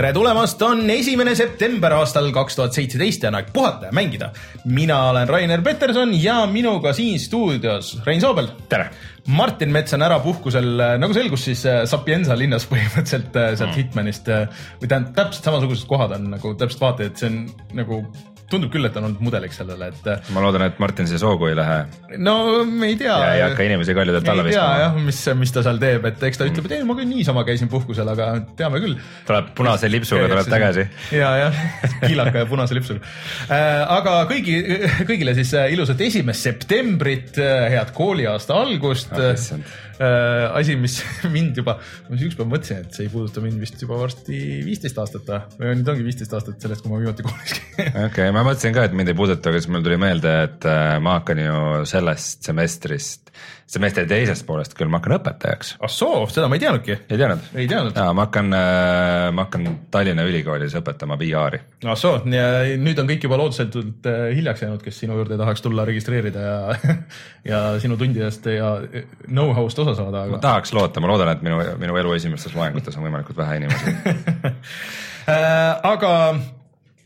tere tulemast, on esimene september aastal kaks tuhat seitseteist ja on aeg puhata ja mängida. mina olen Rainer Peterson ja minuga siin stuudios Rein Soobel. tere! Martin Mets on ära puhkusel, nagu selgus, siis äh, Sapienza linnas põhimõtteliselt äh, sealt mm. Hitmanist äh, või tähendab, täpselt samasugused kohad on nagu täpselt vaata, et see on nagu tundub küll, et on olnud mudeliks sellele, et. Ma loodan, et Martin siia soogu ei lähe. no me ei tea. ja ei hakka inimesi kaljudelt alla viskama. jah, mis, mis ta seal teeb, et eks ta ütleb, et ei, ma küll niisama käisin puhkusel, aga teame küll. tuleb punase lipsuga, tuleb tagasi. ja, jah, kiilaka ja punase lipsuga äh,. aga kõigi, kõigile siis äh, ilusat esimest septembrit, äh, head kooliaasta algust äh, asi, mis mind juba, ma üks päev mõtlesin, et see ei puuduta mind vist juba varsti viisteist aastat või nüüd ongi viisteist aastat sellest, kui ma viimati koolis käisin. okei okay,, ma mõtlesin ka, et mind ei puuduta, aga siis mul tuli meelde, et äh, ma hakkan ju sellest semestrist semestri teisest poolest küll ma hakkan õpetajaks. ah soo, seda ma ei teadnudki. ei teadnud? ei teadnud. jaa, ma hakkan, äh, ma hakkan Tallinna Ülikoolis õpetama VR-i. ah soo, nüüd on kõik juba lootusetult äh, hiljaks jäänud, kes sinu juurde tahaks tulla registreerida ja ja sinu tundidest ja know-how'st osa saada aga.... ma tahaks loota, ma loodan, et minu, minu elu esimestes loengutes on võimalikult vähe inimesi äh, aga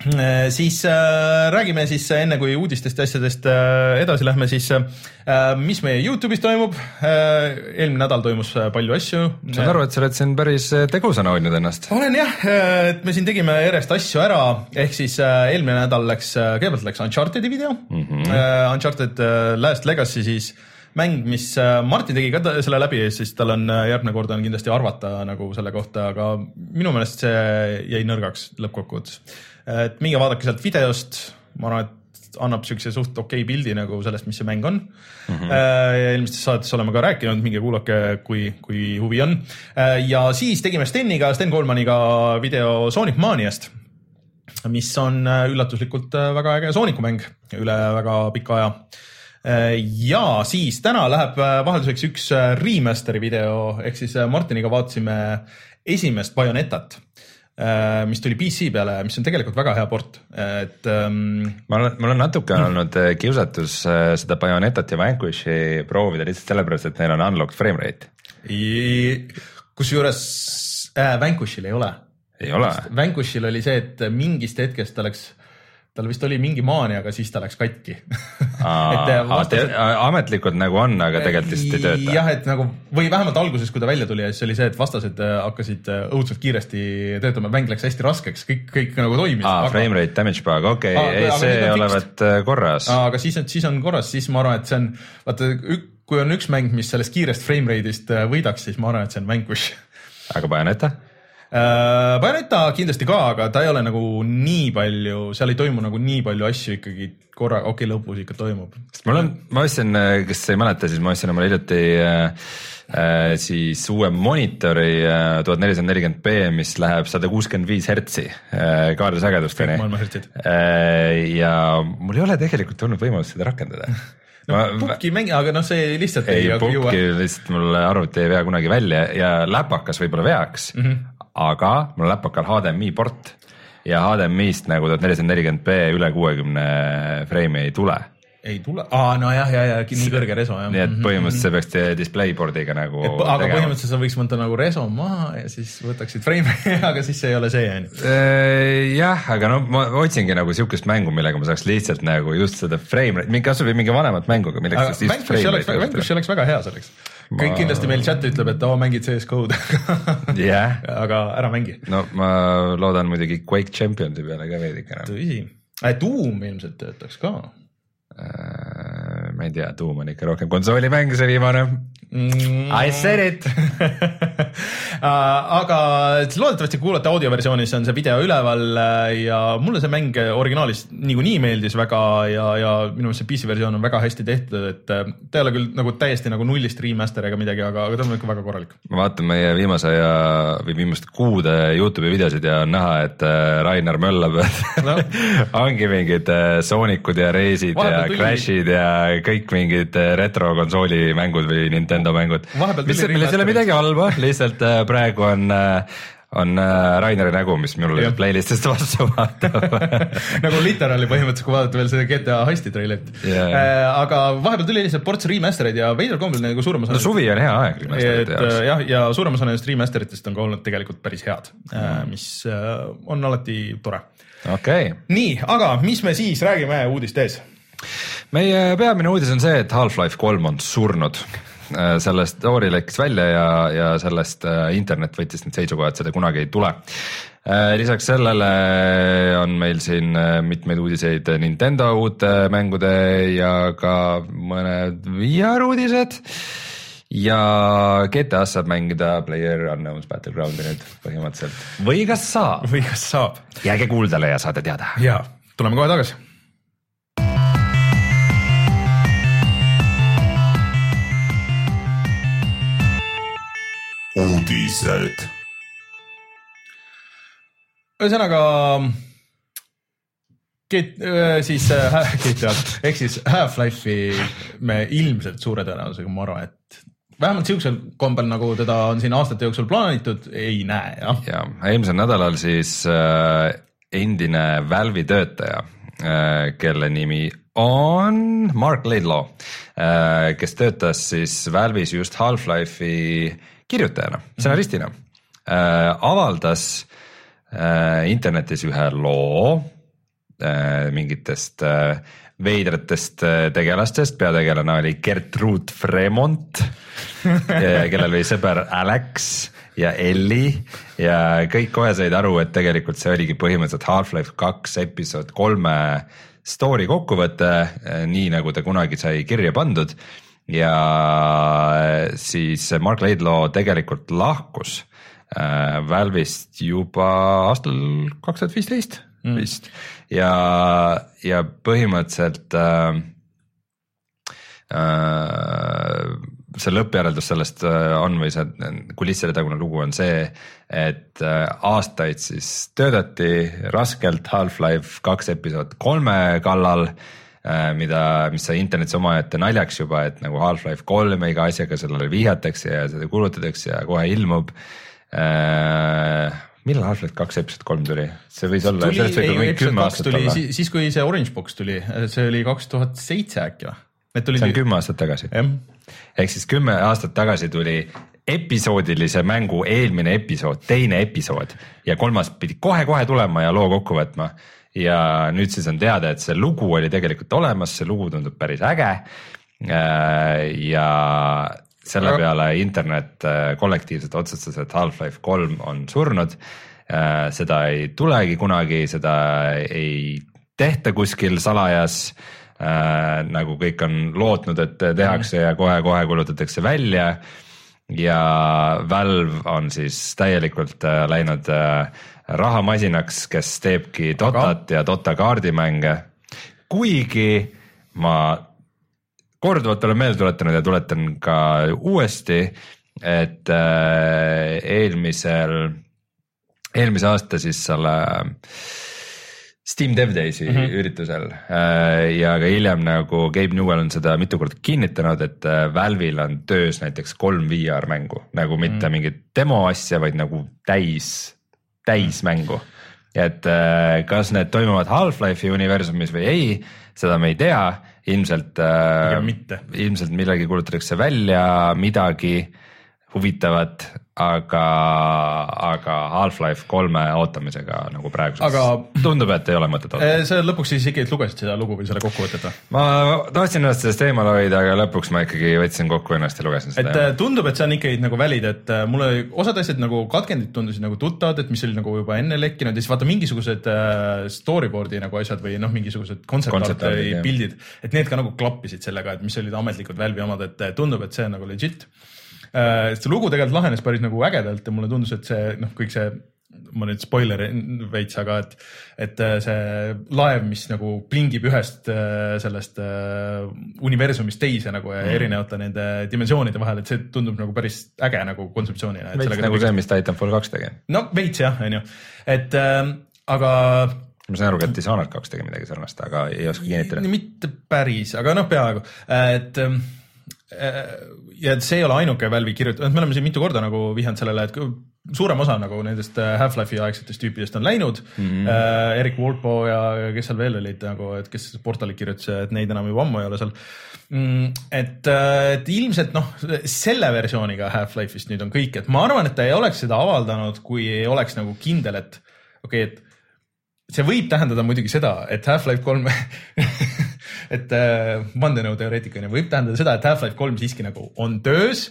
Äh, siis äh, räägime siis äh, enne kui uudistest ja asjadest äh, edasi lähme, siis äh, mis meie Youtube'is toimub äh,. eelmine nädal toimus äh, palju asju. saan aru, et sa oled siin päris tegusana hoidnud ennast. olen jah, et me siin tegime järjest asju ära, ehk siis äh, eelmine nädal läks, kõigepealt läks Uncharted'i video mm, -hmm. äh, Uncharted äh, Last Legacy siis mäng, mis Martin tegi ka selle läbi siis tal on järgmine kord on kindlasti arvata nagu selle kohta, aga minu meelest see jäi nõrgaks lõppkokkuvõttes et minge vaadake sealt videost, ma arvan, et annab siukse suht okei okay pildi nagu sellest, mis see mäng on mm. -hmm. ja eelmistes saadetes oleme ka rääkinud, minge kuulake, kui, kui huvi on. Äh, ja siis tegime Steniga, Sten Koolmaniga video Sonic Maniast, mis on äh, üllatuslikult väga äge Sooniku mäng üle väga pika aja ja siis täna läheb vahelduseks üks remaster'i video, ehk siis Martiniga vaatasime esimest Bayonetat Äh, mis tuli PC peale, mis on tegelikult väga hea port, et ähm.... ma olen, mul on natuke mm. olnud äh, kiusatus äh, seda Bayonetat ja Vanquishi proovida lihtsalt sellepärast, et neil on unlocked frame rate. kusjuures äh, Vanquishil ei ole. ei ole? Vanquishil oli see, et mingist hetkest oleks tal vist oli mingi maania, aga siis ta läks katki vastased... ametlikult nagu on, aga tegelikult lihtsalt ei tööta. jah, et nagu või vähemalt alguses, kui ta välja tuli siis oli see, et vastased äh, hakkasid äh, õudselt kiiresti töötama, mäng läks hästi raskeks, kõik, kõik nagu toimis. aa aga..., frame rate damage bug, okei okay., ei see olevat äh, korras. aga siis, siis on korras, siis ma arvan, et see on, vaata, kui on üks mäng, mis sellest kiirest frame rate'ist võidaks, siis ma arvan, et see on Vanquish. aga Bayoneta? Äh, Bayoneta kindlasti ka, aga ta ei ole nagu nii palju, seal ei toimu nagu nii palju asju ikkagi korra, okei okay,, lõpus ikka toimub. mul on, ma ostsin, äh, kes ei mäleta, siis ma ostsin omale hiljuti äh, äh, siis uue monitori tuhat nelisada nelikümmend B, mis läheb sada kuuskümmend viis hertsi äh, kaardisagedusteni. Äh, ja mul ei ole tegelikult olnud võimalust seda rakendada no ma, pukki mängi, aga noh, see lihtsalt ei, ei jõua. pukki lihtsalt mul arvuti ei vea kunagi välja ja läpakas võib-olla veaks mm, -hmm aga mul on läpakal HDMI port ja HDMI-st nagu tuhat nelisada nelikümmend B üle kuuekümne frame'i ei tule ei tule, aa nojah, ja, ja nii kõrge reso jah. nii et mhm, põhimõtteliselt -hmm. sa peaks DisplayBoard'iga nagu. aga tegema. põhimõtteliselt sa võiks võtta nagu reso maha ja siis võtaksid frame'i aga siis see ei ole see on ju. Äh, jah, aga no ma otsingi nagu siukest mängu, millega ma saaks lihtsalt nagu just seda frame, kasvõi mingi vanemat mängu, millega saaks lihtsalt frame. Vanquish oleks väga hea selleks ma... kõik kindlasti meil chat ütleb, et oo mängid CS GO-d yeah. aga ära mängi. no ma loodan muidugi Quake Championsi peale ka veidikene. tõsi, Doom ilmselt töötaks ka äh,. Ma ei tea, Doom on ikka rohkem konsoolimäng, see viimane mm.. I said it äh, aga loodetavasti kuulate audiovversioonis on see video üleval äh, ja mulle see mäng originaalis niikuinii meeldis väga ja, ja minu meelest see PC versioon on väga hästi tehtud, et äh, ta ei ole küll nagu täiesti nagu nullist remaster ega midagi, aga, aga ta on ikka väga korralik. ma vaatan meie viimase aja või viimaste kuude Youtube'i videosid ja on näha, et Rainer möllab no. ongi mingid Soonikud ja Reisid ja Crashid ja kõik mingid retrokonsooli mängud või Nintendo Nintendo mängud, milles ei ole midagi halba, lihtsalt äh, praegu on äh, on äh, Raineri nägu, mis mul Jah. playlist'ist vastu vaatab nagu literaali põhimõtteliselt, kui vaadata veel seda GTA Heisti treilerit Jaa. yeah.. aga vahepeal tuli lihtsalt ports remaster eid ja veidral kombel nagu suurem osa no suvi on hea aeg et remasterite jaoks. jah, ja suurem osa nendest remaster itest on ka olnud tegelikult päris head mm., mis on alati tore. okei okay., nii, aga mis me siis räägime uudiste ees? meie peamine uudis on see, et Half-Life kolm on surnud. Sellest story läks välja ja, ja sellest äh, internet võttis nüüd seisukoha, et seda kunagi ei tule. lisaks sellele on meil siin äh, mitmeid uudiseid Nintendo uute mängude ja ka mõned VR uudised ja GTA-s saab mängida Player Unknown's Battleground'i nüüd põhimõtteliselt või kas saab, või kas saab? jääge kuuldele ja saate teada. ja tuleme kohe tagasi. uudised. ühesõnaga Get-, siis äh, GTA-d ehk siis Half-Life'i me ilmselt suure tõenäosusega, ma arvan, et vähemalt siuksel kombel, nagu teda on siin aastate jooksul plaanitud, ei näe jah. ja eelmisel nädalal siis äh, endine Valve'i töötaja äh,, kelle nimi on Mark Laidlaw äh,, kes töötas siis Valve'is just Half-Life'i kirjutajana, stsenaristina äh,, avaldas äh, internetis ühe loo äh, mingitest äh, veidratest äh, tegelastest, peategelane oli Gertrude Fremont, kellel oli sõber Alex ja Ellie ja kõik kohe said aru, et tegelikult see oligi põhimõtteliselt Half-Life kaks episood kolme story kokkuvõte, nii nagu ta kunagi sai kirja pandud ja siis Mark Laidlaw tegelikult lahkus äh, Valve'ist juba aastal kaks tuhat viisteist vist. Ja, ja põhimõtteliselt äh, äh, see lõppjäreldus sellest äh, on või see kulisside tagune lugu on see, et äh, aastaid siis töötati raskelt Half-Life kaks episood kolme kallal äh, mida, mis sai internetis omaette naljaks juba, et nagu Half-Life kolm iga asjaga sellele vihjatakse ja seda kuulutatakse ja kohe ilmub äh,. millal Half-Life kaks episood kolm tuli? see võis olla, sellest võib mingi kümme aastat tuli olla. siis, kui see Orange Box tuli, see oli kaks tuhat seitse äkki või? See on kümme aastat tagasi. ehk siis kümme aastat tagasi tuli episoodilise mängu eelmine episood, teine episood ja kolmas pidi kohe-kohe tulema ja loo kokku võtma. Ja nüüd siis on teada, et see lugu oli tegelikult olemas, see lugu tundub päris äge. ja selle peale internet äh, kollektiivselt otsustas, et Half-Life kolm on surnud. seda ei tulegi kunagi, seda ei tehta kuskil salajas äh, nagu kõik on lootnud, et tehakse ja kohe-kohe kuulutatakse välja. ja Valve on siis täielikult äh, läinud äh, rahamasinaks, kes teebki Dotat ja Dota kaardimänge. kuigi ma korduvalt olen meelde tuletanud ja tuletan ka uuesti, et äh, eelmisel, eelmise aasta siis selle Steam Dev Daysi mm -hmm. üritusel äh, ja ka hiljem nagu Gabe Newell on seda mitu korda kinnitanud, et äh, Valve'il on töös näiteks kolm VR mängu nagu mitte mm -hmm. mingit demo asja, vaid nagu täis, täismängu. et äh, kas need toimuvad Half-Life'i universumis või ei, seda me ei tea, ilmselt äh, ilmselt millalgi kuulutatakse välja midagi huvitavat, aga, aga Half-Life kolme ootamisega nagu praeguseks Aga- tundub, et ei ole mõtet oodata. sa lõpuks siis ikkagi lugesid seda lugu või selle kokkuvõtet või? ma tahtsin ennast sellest eemale hoida, aga lõpuks ma ikkagi võtsin kokku ennast ja lugesin et seda äh,. tundub, et see on ikkagi nagu valid, et äh, mulle osad asjad nagu katkendid tundusid nagu tuttavad, et mis oli nagu juba enne lekkinud ja siis vaata mingisugused storyboard'i nagu asjad või noh, mingisugused kontsertart jah. pildid, et need ka nagu klappisid sellega, et mis olid ametlikud Valve'i omad, et tundub, et see on nagu legit. See lugu tegelikult lahenes päris nagu ägedalt ja mulle tundus, et see noh, kõik see ma nüüd spoilerin veits, aga et, et äh, see laev, mis nagu plingib ühest äh, sellest äh, universumist teise nagu ja mm. erinevate nende dimensioonide vahel, et see tundub nagu päris äge nagu kontseptsioonina. veits nagu see, mis Titanfall kaks tegi. no veits jah, onju, et äh, aga ma saan aru et Dishonored kaks tegi midagi sarnast, aga ei oska kinnitada. mitte päris, aga noh, peaaegu, et ähm, ja see ei ole ainuke Valve'i kirjutatud, me oleme siin mitu korda nagu vihjanud sellele, et suurem osa nagu nendest äh, Half-Life'i aegsetest tüüpidest on läinud mm. -hmm. Äh, Erik Wolpo ja kes seal veel olid nagu, et kes portali kirjutas, et neid enam juba ammu ei ole seal mm,. et, äh, et ilmselt noh, selle versiooniga Half-Life'ist nüüd on kõik, et ma arvan, et ta ei oleks seda avaldanud, kui ei oleks nagu kindel, et okei okay,, et see võib tähendada muidugi seda, et Half-Life kolm et äh, vandenõuteoreetikuna võib tähendada seda, et Half-Life kolm siiski nagu on töös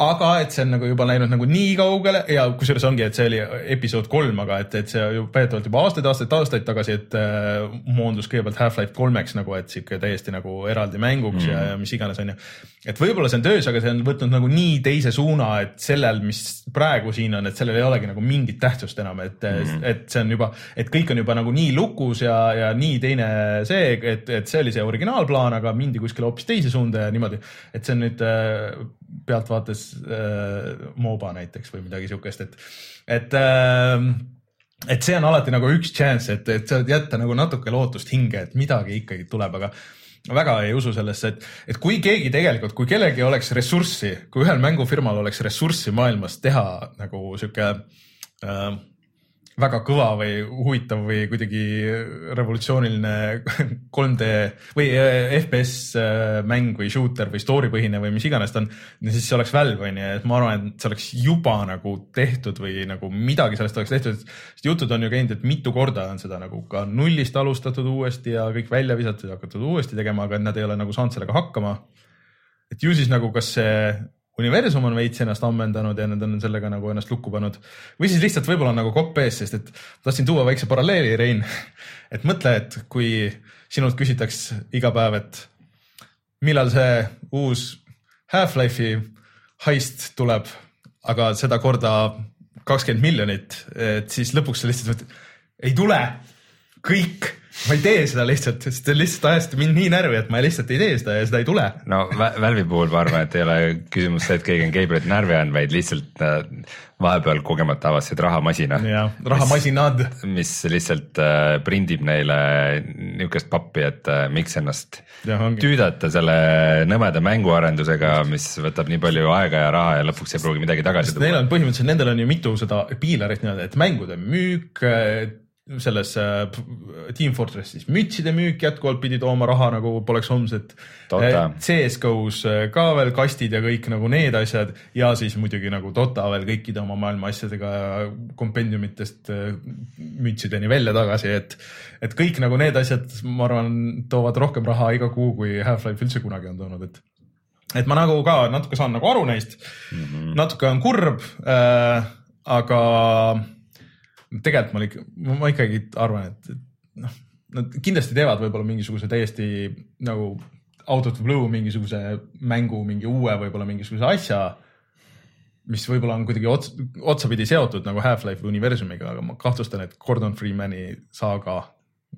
aga et see on nagu juba läinud nagu nii kaugele ja kusjuures ongi, et see oli episood kolm, aga et, et see ju väidetavalt juba aastaid, aastaid, aastaid tagasi, et äh, moondus kõigepealt Half-Life kolmeks nagu, et sihuke täiesti nagu eraldi mänguks mm. ja, ja mis iganes, on ju. et võib-olla see on töös, aga see on võtnud nagu nii teise suuna, et sellel, mis praegu siin on, et sellel ei olegi nagu mingit tähtsust enam, et mm., et see on juba, et kõik on juba nagu nii lukus ja, ja nii teine see, et, et see oli see originaalplaan, aga mindi kuskile hoopis teise suunda ja niimoodi, et see on nüüd äh, pealtvaates äh, MOBA näiteks või midagi siukest, et, et äh, et see on alati nagu üks chance, et, et saad jätta nagu natuke lootust hinge, et midagi ikkagi tuleb, aga väga ei usu sellesse, et, et kui keegi tegelikult, kui kellelgi oleks ressurssi, kui ühel mängufirmal oleks ressurssi maailmas teha nagu sihuke äh, väga kõva või huvitav või kuidagi revolutsiooniline 3D või äh, FPS äh, mäng või shooter või story põhine või mis iganes ta on, siis see oleks Valve on ju, et ma arvan, et see oleks juba nagu tehtud või nagu midagi sellest oleks tehtud. sest jutud on ju käinud, et mitu korda on seda nagu ka nullist alustatud uuesti ja kõik välja visatud ja hakatud uuesti tegema, aga nad ei ole nagu saanud sellega hakkama. et ju siis nagu, kas see universum on veits ennast ammendanud ja nad on sellega nagu ennast lukku pannud. või siis lihtsalt võib-olla nagu kopp ees, sest et tahtsin tuua väikse paralleeli, Rein. et mõtle, et kui sinult küsitaks iga päev, et millal see uus Half-Life'i heist tuleb, aga seda korda kakskümmend miljonit, et siis lõpuks sa lihtsalt mõtled, ei tule, kõik ma ei tee seda lihtsalt, sest te lihtsalt ajasite mind nii närvi, et ma lihtsalt ei tee seda ja seda ei tule. no Valve'i puhul ma arvan, et ei ole küsimus see, et keegi on Gabriel närvi ajanud, vaid lihtsalt äh, vahepeal kogemata avastasid rahamasina. jah, rahamasinad. mis lihtsalt äh, prindib neile niukest pappi, et äh, miks ennast ja, tüüdata selle nõmeda mänguarendusega, mis võtab nii palju aega ja raha ja lõpuks ei pruugi midagi tagasi tuua. Neil on põhimõtteliselt, nendel on ju mitu seda piilarit nii-öelda, et mängude müük selles äh, Team Fortressis mütside müük jätkuvalt pidi tooma raha nagu poleks homset. Äh, CS-GO-s äh, ka veel kastid ja kõik nagu need asjad ja siis muidugi nagu Dota veel kõikide oma maailma asjadega kompendiumitest mütsideni välja tagasi, et, et kõik nagu need asjad, ma arvan, toovad rohkem raha iga kuu, kui Half-Life üldse kunagi on toonud, et et ma nagu ka natuke saan nagu aru neist mm, -hmm. natuke on kurb äh,, aga tegelikult ma ikka, ma ikkagi arvan, et, noh, nad kindlasti teevad võib-olla mingisuguse täiesti nagu out of the blue mingisuguse mängu, mingi uue võib-olla mingisuguse asja, mis võib-olla on kuidagi ots, otsapidi seotud nagu Half-Life universumiga, aga ma kahtlustan, et Gordon Freemani saaga,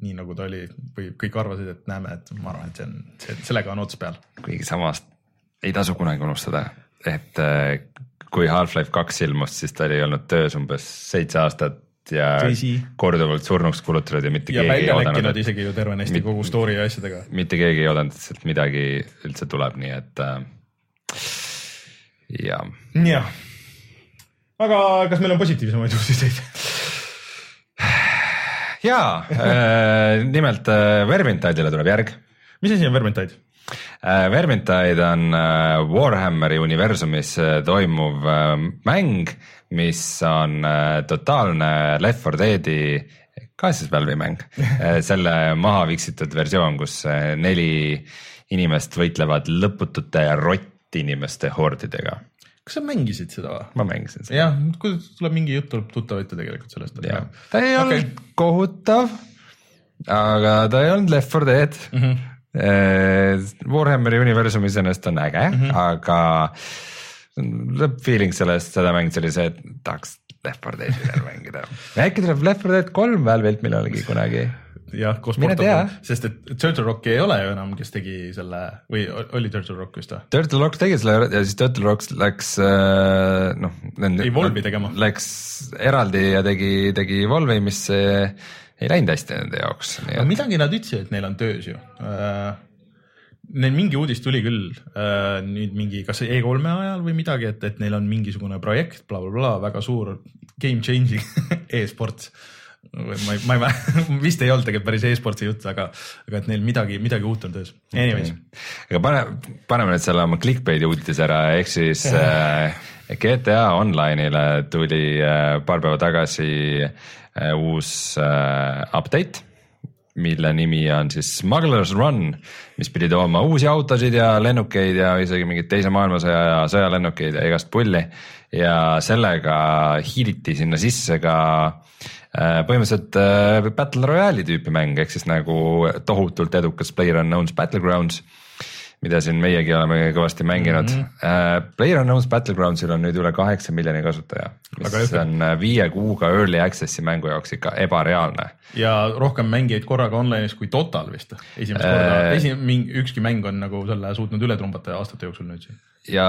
nii nagu ta oli või kõik arvasid, et näeme, et ma arvan, et see on, sellega on ots peal. kuigi samas ei tasu kunagi unustada, et äh, kui Half-Life kaks ilmus, siis ta oli olnud töös umbes seitse aastat ja Tõsi. korduvalt surnuks kulutatud ja mitte ja keegi ei oodanud. Nad isegi ju tervenisti mit, kogu story ja asjadega. mitte keegi ei oodanud, et sealt midagi üldse tuleb, nii et äh, ja. jah, aga kas meil on positiivsemaid uudiseid? ja äh, nimelt äh, Vermintide'ile tuleb järg. mis asi on Vermintide? Äh, Vermintide on äh, Warhammeri universumis äh, toimuv mäng, mis on totaalne Left 4 Dead'i ka siis Valve'i mäng selle maha viksitud versioon, kus neli inimest võitlevad lõputute rottinimeste hordidega kas sa mängisid seda või? ma mängisin seda. jah, kuidas tuleb mingi jutt tuleb tuttav ette tegelikult sellest. ta ei okay. olnud kohutav, aga ta ei olnud Left 4 Dead mm. -hmm Äh, Warhammeri universum iseenesest on äge mm, -hmm. aga lõpp-feeling sellest, seda mängida oli see, et tahaks Left 4 Dead'i veel mängida. äkki tuleb Left 4 Dead kolm Valve'ilt millalgi kunagi jah, koos Portal, sest et Turtle Rock ei ole ju enam, kes tegi selle või oli Turtle Rock vist või? Turtle Rock tegi selle ja siis Turtle Rock läks äh, noh. Evolve'i tegema. Läks eraldi ja tegi, tegi Evolve'i, mis ei läinud hästi nende jaoks. aga midagi nad ütlesid, et neil on töös ju. Äh, neil mingi uudis tuli küll äh, nüüd mingi, kas E3-e ajal või midagi, et, et neil on mingisugune projekt bla, bla, blablabla, väga suur game changing e-sports. Ma ei, ma ei, vist ei olnud tegelikult päris e-sportsi jutt, aga, aga et neil midagi, midagi uut on töös. Anyways. Okay.. aga pane, paneme nüüd selle oma clickbait'i uudise ära, ehk siis äh, GTA Online'ile tuli äh, paar päeva tagasi äh, uus äh, update mille nimi on siis Smugglers Run, mis pidi tooma uusi autosid ja lennukeid ja isegi mingeid teise maailmasõja sõjalennukeid ja igast pulli. ja sellega hiiliti sinna sisse ka äh, põhimõtteliselt äh, Battle Royale'i tüüpi mäng, ehk siis nagu tohutult edukas PlayerUnknown's Battlegrounds mida siin meiegi oleme kõvasti mänginud mm. -hmm. Uh, PlayerUnknown's Battlegroundsil on nüüd üle kaheksa miljoni kasutaja, mis on äh, viie kuuga early access'i mängu jaoks ikka ebareaalne. ja rohkem mängijaid korraga online'is kui Total vist, esimest uh, korda, äh, esi-, mingi ükski mäng on nagu selle suutnud üle trumbata aastate jooksul nüüd siin. ja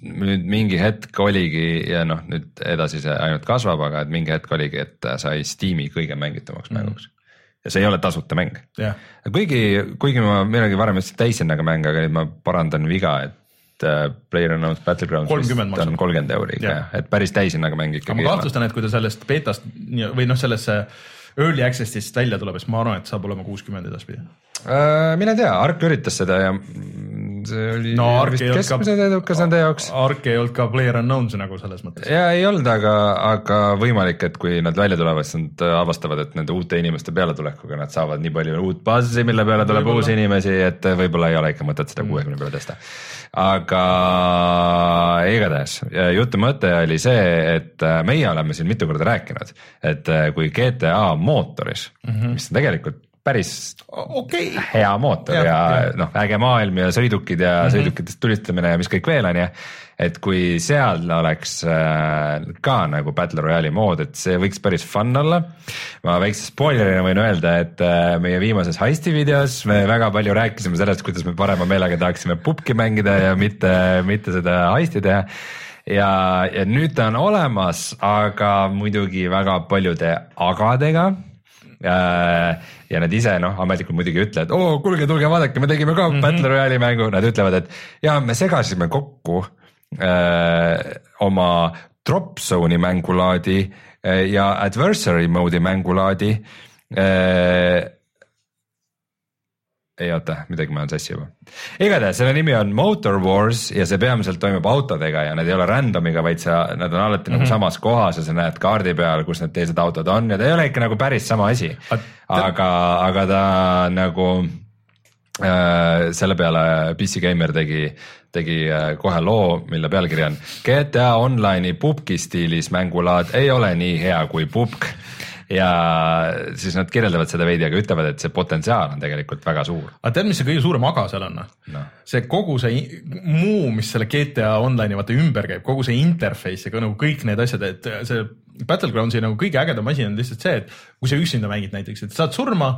nüüd mingi hetk oligi ja noh, nüüd edasi see ainult kasvab, aga et mingi hetk oligi, et sai Steam'i kõige mängitavamaks mm -hmm. mänguks ja see ei ole tasuta mäng yeah.. kuigi, kuigi ma millalgi varem ütlesin täishinnaga mäng, aga nüüd ma parandan viga, et äh, PlayerUnknown's Battlegrounds on kolmkümmend euri ikka yeah., et päris täishinnaga mäng ikkagi. ma kahtlustan, et kui ta sellest beetast või noh, sellesse early access'ist välja tuleb, siis ma arvan, et saab olema kuuskümmend edaspidi äh,. mine tea, Ark üritas seda ja see oli no, vist keskmiselt edukas nende jaoks. Ark ei olnud ka player unknown's nagu selles mõttes. ja ei olnud, aga, aga võimalik, et kui nad välja tulevad, siis nad avastavad, et nende uute inimeste pealetulekuga nad saavad nii palju uut baasi, mille peale tuleb võib uusi inimesi, et võib-olla ei ole ikka mõtet seda kuuekümne mm. peale tõsta. aga igatahes jutu mõte oli see, et meie oleme siin mitu korda rääkinud, et kui GTA mootoris mm, -hmm. mis on tegelikult päris okay. hea mootor ja, ja, ja noh, äge maailm ja sõidukid ja mm -hmm. sõidukitest tulistamine ja mis kõik veel on ju. et kui seal oleks äh, ka nagu Battle Royale'i mood, et see võiks päris fun olla. ma väikse spoilerina võin öelda, et äh, meie viimases heisti videos me väga palju rääkisime sellest, kuidas me parema meelega tahaksime pubki mängida ja mitte, mitte seda heisti teha ja, ja nüüd ta on olemas, aga muidugi väga paljude agadega ja nad ise noh, ametlikult muidugi ei ütle, et oo, kuulge, tulge vaadake, me tegime ka mm -hmm. Battle Royale'i mängu, nad ütlevad, et ja me segasime kokku öö, oma drop zone'i mängulaadi ja adversary mode'i mängulaadi ei oota, midagi ma olen sassi juba. igatahes selle nimi on Motor Wars ja see peamiselt toimub autodega ja need ei ole random'iga, vaid sa, nad on alati mm -hmm. nagu mhm. samas kohas ja sa näed kaardi peal, kus need teised autod on ja ta ei ole ikka nagu päris sama asi. aga, aga ta nagu äh, selle peale PC Gamer tegi, tegi äh, kohe loo, mille pealkiri on GTA Online'i pubgi stiilis mängulaad ei ole nii hea kui pubg ja siis nad kirjeldavad seda veidi, aga ütlevad, et see potentsiaal on tegelikult väga suur. aga tead, mis see kõige suurem aga seal on no.? see kogu see muu, mis selle GTA Online'i vaata ümber käib, kogu see interface ja ka nagu kõik need asjad, et see Battlegroundsi nagu kõige ägedam asi on lihtsalt see, et kui sa üksinda mängid näiteks, et saad surma,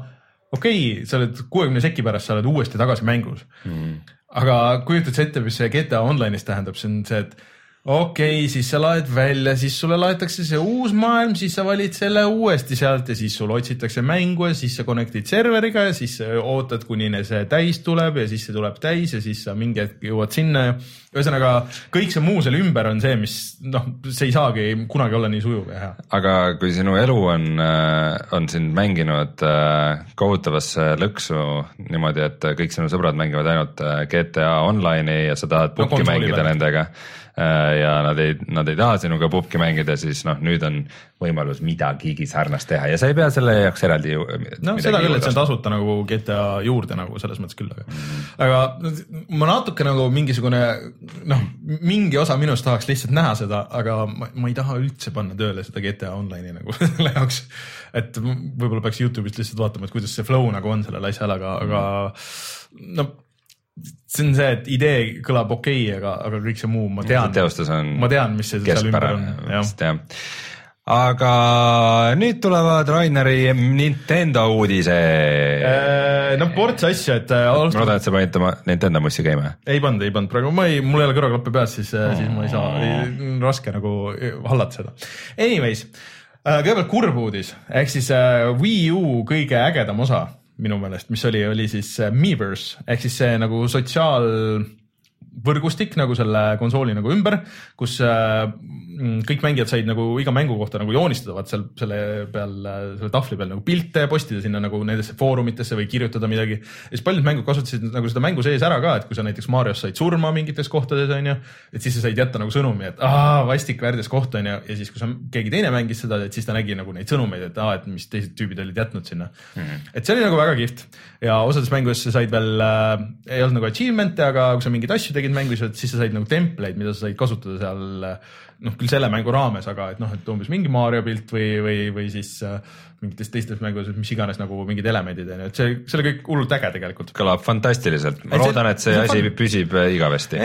okei okay,, sa oled kuuekümne seki pärast, sa oled uuesti tagasi mängus mm.. aga kujutad sa ette, mis see GTA Online'is tähendab, see on see, et okei okay,, siis sa laed välja, siis sulle laetakse see uus maailm, siis sa valid selle uuesti sealt ja siis sul otsitakse mängu ja siis sa connect'id serveriga ja siis ootad, kuni see täis tuleb ja siis see tuleb täis ja siis sa mingi hetk jõuad sinna ja ühesõnaga kõik see muu seal ümber on see, mis noh, see ei saagi kunagi olla nii sujuv ja hea. aga kui sinu elu on, äh, on sind mänginud äh, kohutavasse lõksu niimoodi, et kõik sinu sõbrad mängivad ainult äh, GTA Online'i ja sa tahad pubki no, mängida peal. nendega ja nad ei, nad ei taha sinuga pubki mängida, siis noh, nüüd on võimalus midagigi sarnast teha ja sa ei pea selle jaoks eraldi. no seda küll, et see on tasuta nagu GTA juurde nagu selles mõttes küll, aga mm., aga ma natuke nagu mingisugune noh, mingi osa minust tahaks lihtsalt näha seda, aga ma, ma ei taha üldse panna tööle seda GTA Online'i nagu selle jaoks. et võib-olla peaks Youtube'ist lihtsalt vaatama, et kuidas see flow nagu on sellel asjal, aga, aga no see on see, et idee kõlab okei okay,, aga, aga kõik see muu, ma tean, ma tean, mis see seal ümber on, jah aga nüüd tulevad Raineri Nintendo uudised. Äh, no ports asju, et äh, alust.... ma loodan, et sa panid oma Nintendo mussi käima. ei pannud, ei pannud praegu, ma ei, mul ei ole kõrvaklappe peas, siis oh., siis ma ei saa, raske nagu hallata seda. Anyways, kõigepealt kurb uudis, ehk siis Wii U kõige ägedam osa minu meelest, mis oli, oli siis Miiverse. Ehk siis see nagu sotsiaalvõrgustik nagu selle konsooli nagu ümber, kus äh, kõik mängijad said nagu iga mängu kohta nagu joonistada vaat seal selle peal, selle tahvli peal nagu pilte, postida sinna nagu nendesse foorumitesse või kirjutada midagi. ja siis paljud mängud kasutasid nagu seda mängu sees ära ka, et kui sa näiteks Marios said surma mingites kohtades onju, et siis sa said jätta nagu sõnumi, et aa vastik värdjas koht onju ja siis, kui sa, keegi teine mängis seda, et siis ta nägi nagu neid sõnumeid, et aa, et mis teised tüübid olid jätnud sinna mm. -hmm. et see oli nagu väga kihvt ja osades mängudes sa said veel äh,, ei olnud nagu achievement'e, aga kui sa mingeid asju tegid mängus, siis sa said nagu templateid, mida sa said kasutada seal noh, küll selle mängu raames, aga et noh, et umbes mingi Mario pilt või, või, või siis äh, mingites teistes mängudes, mis iganes nagu mingid elemendid on ju, et see, see oli kõik hullult äge tegelikult. kõlab fantastiliselt, ma et loodan, et see, see asi fan... püsib äh, igavesti.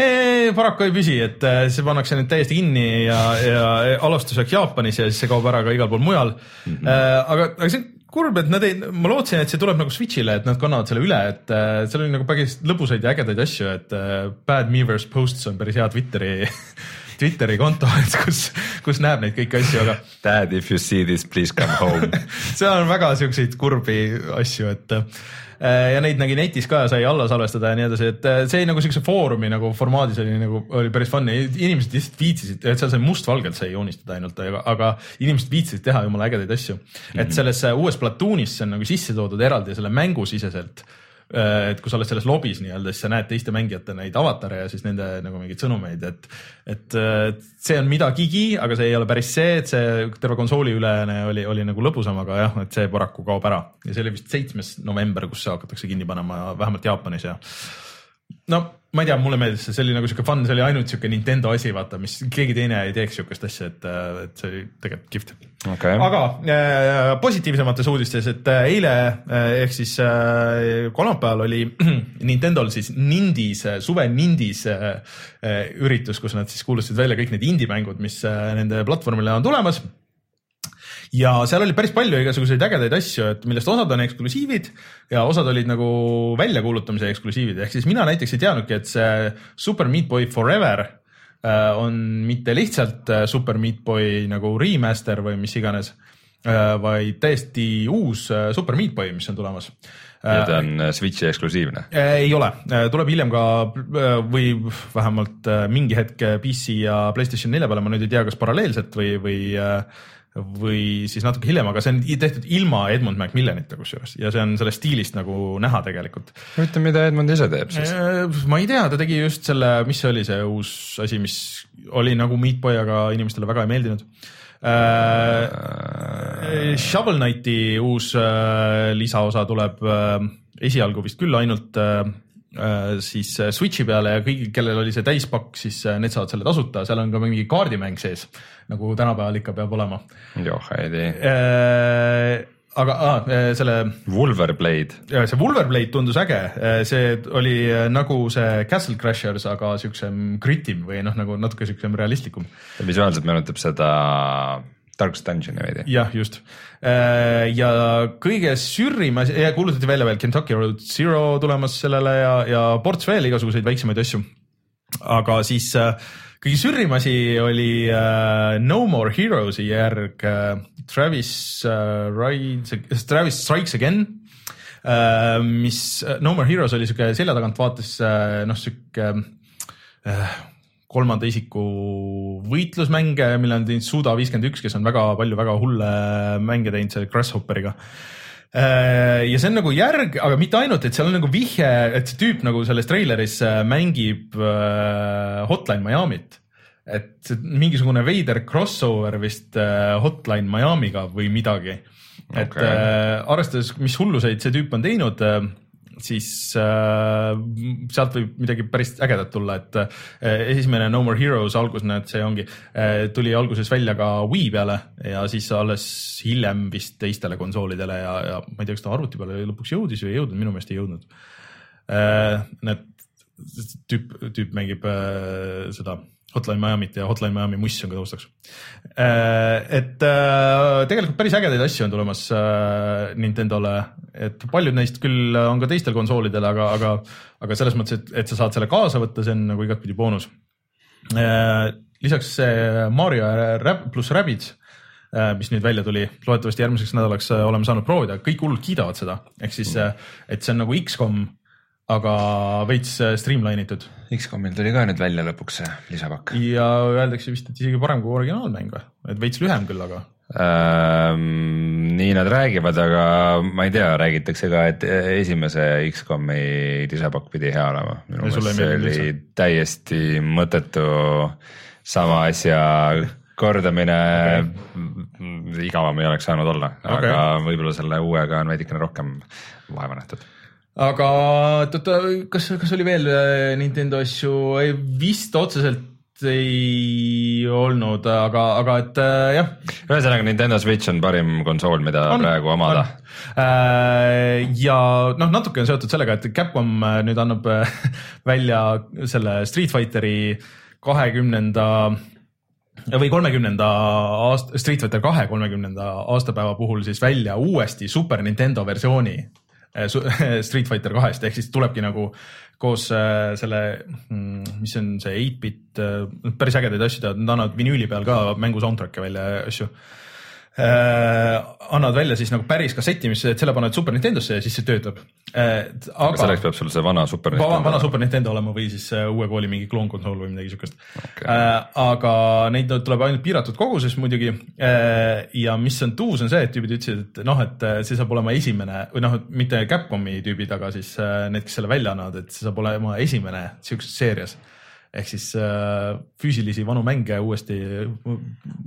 paraku ei püsi, et äh, see pannakse nüüd täiesti kinni ja, ja alustuseks Jaapanis ja siis see kaob ära ka igal pool mujal mm. -hmm. Aga, aga see kurb, et nad ei, ma lootsin, et see tuleb nagu Switch'ile, et nad kannavad selle üle, et äh, seal oli nagu päris lõbusaid ja ägedaid asju, et äh, Bad Mever's Posts on päris hea Twitteri Twitteri konto, et kus, kus näeb neid kõiki asju, aga. Dad, if you see this, please come home seal on väga siukseid kurbi asju, et äh, ja neid nägi netis ka, sai alla salvestada ja nii edasi, et äh, see nagu siukse foorumi nagu formaadis oli nagu, oli päris fun inimesed lihtsalt viitsisid, et seal sai mustvalgelt sai joonistada ainult, aga, inimesed viitsisid teha jumala ägedaid asju mm. -hmm. et selles uues Platoonis see on nagu sisse toodud eraldi selle mängusiseselt Äh, et kui sa oled selles lobis nii-öelda, siis sa näed teiste mängijate neid avatare ja siis nende nagu mingeid sõnumeid, et, et see on midagigi, aga see ei ole päris see, et see terve konsooli ülene oli, oli nagu lõbusam, aga jah, et see paraku kaob ära. Ja see oli vist seitsmes november, kus see hakatakse kinni panema, vähemalt Jaapanis ja no ma ei tea, mulle meeldis see, see oli nagu siuke fun, see oli ainult siuke Nintendo asi, vaata, mis keegi teine ei teeks siukest asja, et, et see oli tegelikult kihvt. Okay.. aga äh, positiivsemates uudistes, et äh, eile äh, ehk siis äh, kolmapäeval oli Nintendo'l siis Nindis, suve Nindis äh, üritus, kus nad siis kuulutasid välja kõik need indie-mängud, mis äh, nende platvormile on tulemas ja seal oli päris palju igasuguseid ägedaid asju, et millest osad on eksklusiivid ja osad olid nagu väljakuulutamise eksklusiivid, ehk siis mina näiteks ei teadnudki, et see Super Meat Boy Forever äh, on mitte lihtsalt äh, Super Meat Boy nagu remaster või mis iganes, äh, vaid täiesti uus Super Meat Boy, mis on tulemas. Ja ta on Switchi eksklusiivne? ei ole, tuleb hiljem ka või vähemalt mingi hetk PC ja Playstation nelja peale, ma nüüd ei tea, kas paralleelselt või, või või siis natuke hiljem, aga see on tehtud ilma Edmund Macmillanita kusjuures ja see on sellest stiilist nagu näha tegelikult. huvitav, mida Edmund ise teeb siis? Äh, ma ei tea, ta tegi just selle, mis see oli, see uus asi, mis oli nagu Meat Boy, aga inimestele väga ei meeldinud äh,. Shovel Knighti uus äh, lisaosa tuleb äh, esialgu vist küll ainult äh, Äh, siis äh, Switchi peale ja kõigil, kellel oli see täispakk, siis äh, need saavad selle tasuta, seal on ka mingi kaardimäng sees, nagu tänapäeval ikka peab olema. joh, ei tea aga ah, selle. Wolverblade. see Wolverblade tundus äge, see oli nagu see Castle Crashers, aga siuksem gritim või noh, nagu natuke siuksem realistlikum. visuaalselt meenutab seda Darkest Dungeoni veidi. jah, just. Äh, ja kõige sürrim asi, kuulutati välja veel Kentucky Road Zero tulemas sellele ja, ja ports veel igasuguseid väiksemaid asju. aga siis äh, kõige sürrim asi oli uh, No More Heroes'i järg Travis Rides, Travis Strikes Again mis No More Heroes oli sihuke selja tagant vaates noh, sihuke uh, kolmanda isiku võitlusmänge, mille on teinud Suda viiskümmend üks, kes on väga palju väga hulle mänge teinud selle Grasshopperiga. Äh, ja see on nagu järg, aga mitte ainult, et seal on nagu vihje, et see tüüp nagu selles treileris äh, mängib äh, Hotline Miami't. et mingisugune veider crossover vist Hotline Miami'ga või midagi. et okay. arvestades, mis hulluseid see tüüp on teinud siis äh, sealt võib midagi päris ägedat tulla, et äh, esimene No More Heroes algus, näed, see ongi äh,, tuli alguses välja ka Wii peale ja siis alles hiljem vist teistele konsoolidele ja, ja ma ei tea, kas ta arvuti peale lõpuks jõudis või ei jõudnud, minu meelest ei jõudnud äh,. Need tüüp, tüüp mängib äh, seda Hotline Miami't ja Hotline Miami muss on ka taustaks. Äh, et äh, tegelikult päris ägedaid asju on tulemas äh, Nintendole, et paljud neist küll on ka teistel konsoolidel, aga, aga, aga selles mõttes, et, et sa saad selle kaasa võtta, see on nagu igatpidi boonus. lisaks see Mario pluss Rabbids mis nüüd välja tuli, loodetavasti järgmiseks nädalaks oleme saanud proovida, kõik hullult kiidavad seda, ehk siis et see on nagu X-kom, aga veits streamline itud. X-komil tuli ka nüüd välja lõpuks see lisapakk. ja öeldakse vist, et isegi parem kui originaalmäng või, et veits lühem küll, aga Ähm, nii nad räägivad, aga ma ei tea, räägitakse ka, et esimese X-komi lisapakk pidi hea olema. minu meelest see oli üldse. täiesti mõttetu sama asja kordamine okay.. igavam ei oleks saanud olla okay., aga võib-olla selle uuega on veidikene rohkem vaeva nähtud aga oota, kas, kas oli veel äh, Nintendo asju, vist otseselt ei olnud, aga, aga et äh, jah. ühesõnaga Nintendo Switch on parim konsool, mida on, praegu omada. Äh, ja noh, natuke on seotud sellega, et Capcom äh, nüüd annab äh, välja selle Street Fighteri kahekümnenda või kolmekümnenda aasta, Street Fighter kahe kolmekümnenda aastapäeva puhul siis välja uuesti Super Nintendo versiooni Street Fighter kahest, ehk siis tulebki nagu koos äh, selle, mm, mis on see 8-bit, äh, päris ägedaid asju teevad, nad annavad vinüüli peal ka mängu soundtrack'e välja ja asju. äh, annavad välja siis nagu päris kasseti, mis, et selle paned Super Nintendosse ja siis see töötab äh,. aga selleks peab sul see vana Super Nintendo vana Super Nintendo olema või siis äh, uue kooli mingi kloonkonsool või midagi siukest okay. äh,. aga neid tuleb ainult piiratud koguses muidugi äh,. ja mis on tuus, on see, et tüübid ütlesid, et noh, et äh, see saab olema esimene või noh, mitte Capcomi tüübid, aga siis äh, need, kes selle välja annavad, et see saab olema esimene siukses seerias ehk siis äh, füüsilisi vanu mänge uuesti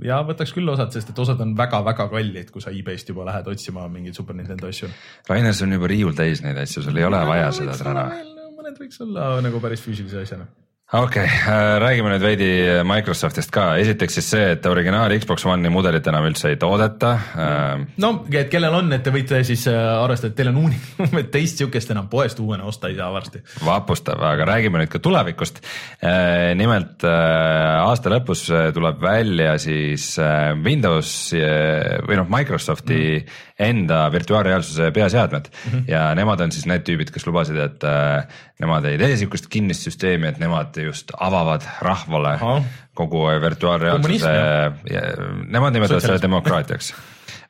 ja võtaks küll osad, sest et osad on väga-väga kallid, kui sa e-base'ist juba lähed otsima mingeid Super Nintendo asju. Rainer, sul on juba riiul täis neid asju, sul ei ole vaja seda täna. mõned võiks olla nagu päris füüsilise asjana okei okay,, äh, räägime nüüd veidi Microsoftist ka, esiteks siis see, et originaal Xbox One'i mudelit enam üldse ei toodeta. Äh, no, et kellel on, et te võite siis äh, arvestada, et teil on unik, teist sihukest enam poest uuena osta ei saa varsti. vapustav, aga räägime nüüd ka tulevikust. nimelt aasta lõpus tuleb välja siis Windows või noh, Microsofti mm. Enda virtuaalreaalsuse peaseadmed. Mm -hmm. ja nemad on siis need tüübid, kes lubasid, et nemad ei tee sihukest kinnist süsteemi, et nemad just avavad rahvale Aha. kogu virtuaalreaalsuse, nemad nimetavad seda demokraatiaks.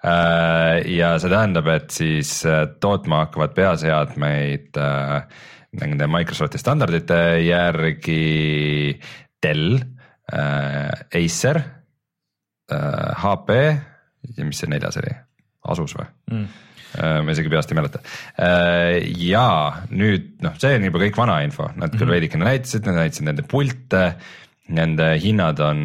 Äh, ja see tähendab, et siis äh, tootma hakkavad peaseadmeid äh, nende Microsofti standardite järgi Dell, Acer, HP ja mis see neljas oli, Asus või mm.? Äh, ma isegi peast ei mäleta. Äh, ja nüüd noh, see on juba kõik vana info, nad küll mm -hmm. veidikene näitasid, nad näitasid nende pilte, nende hinnad on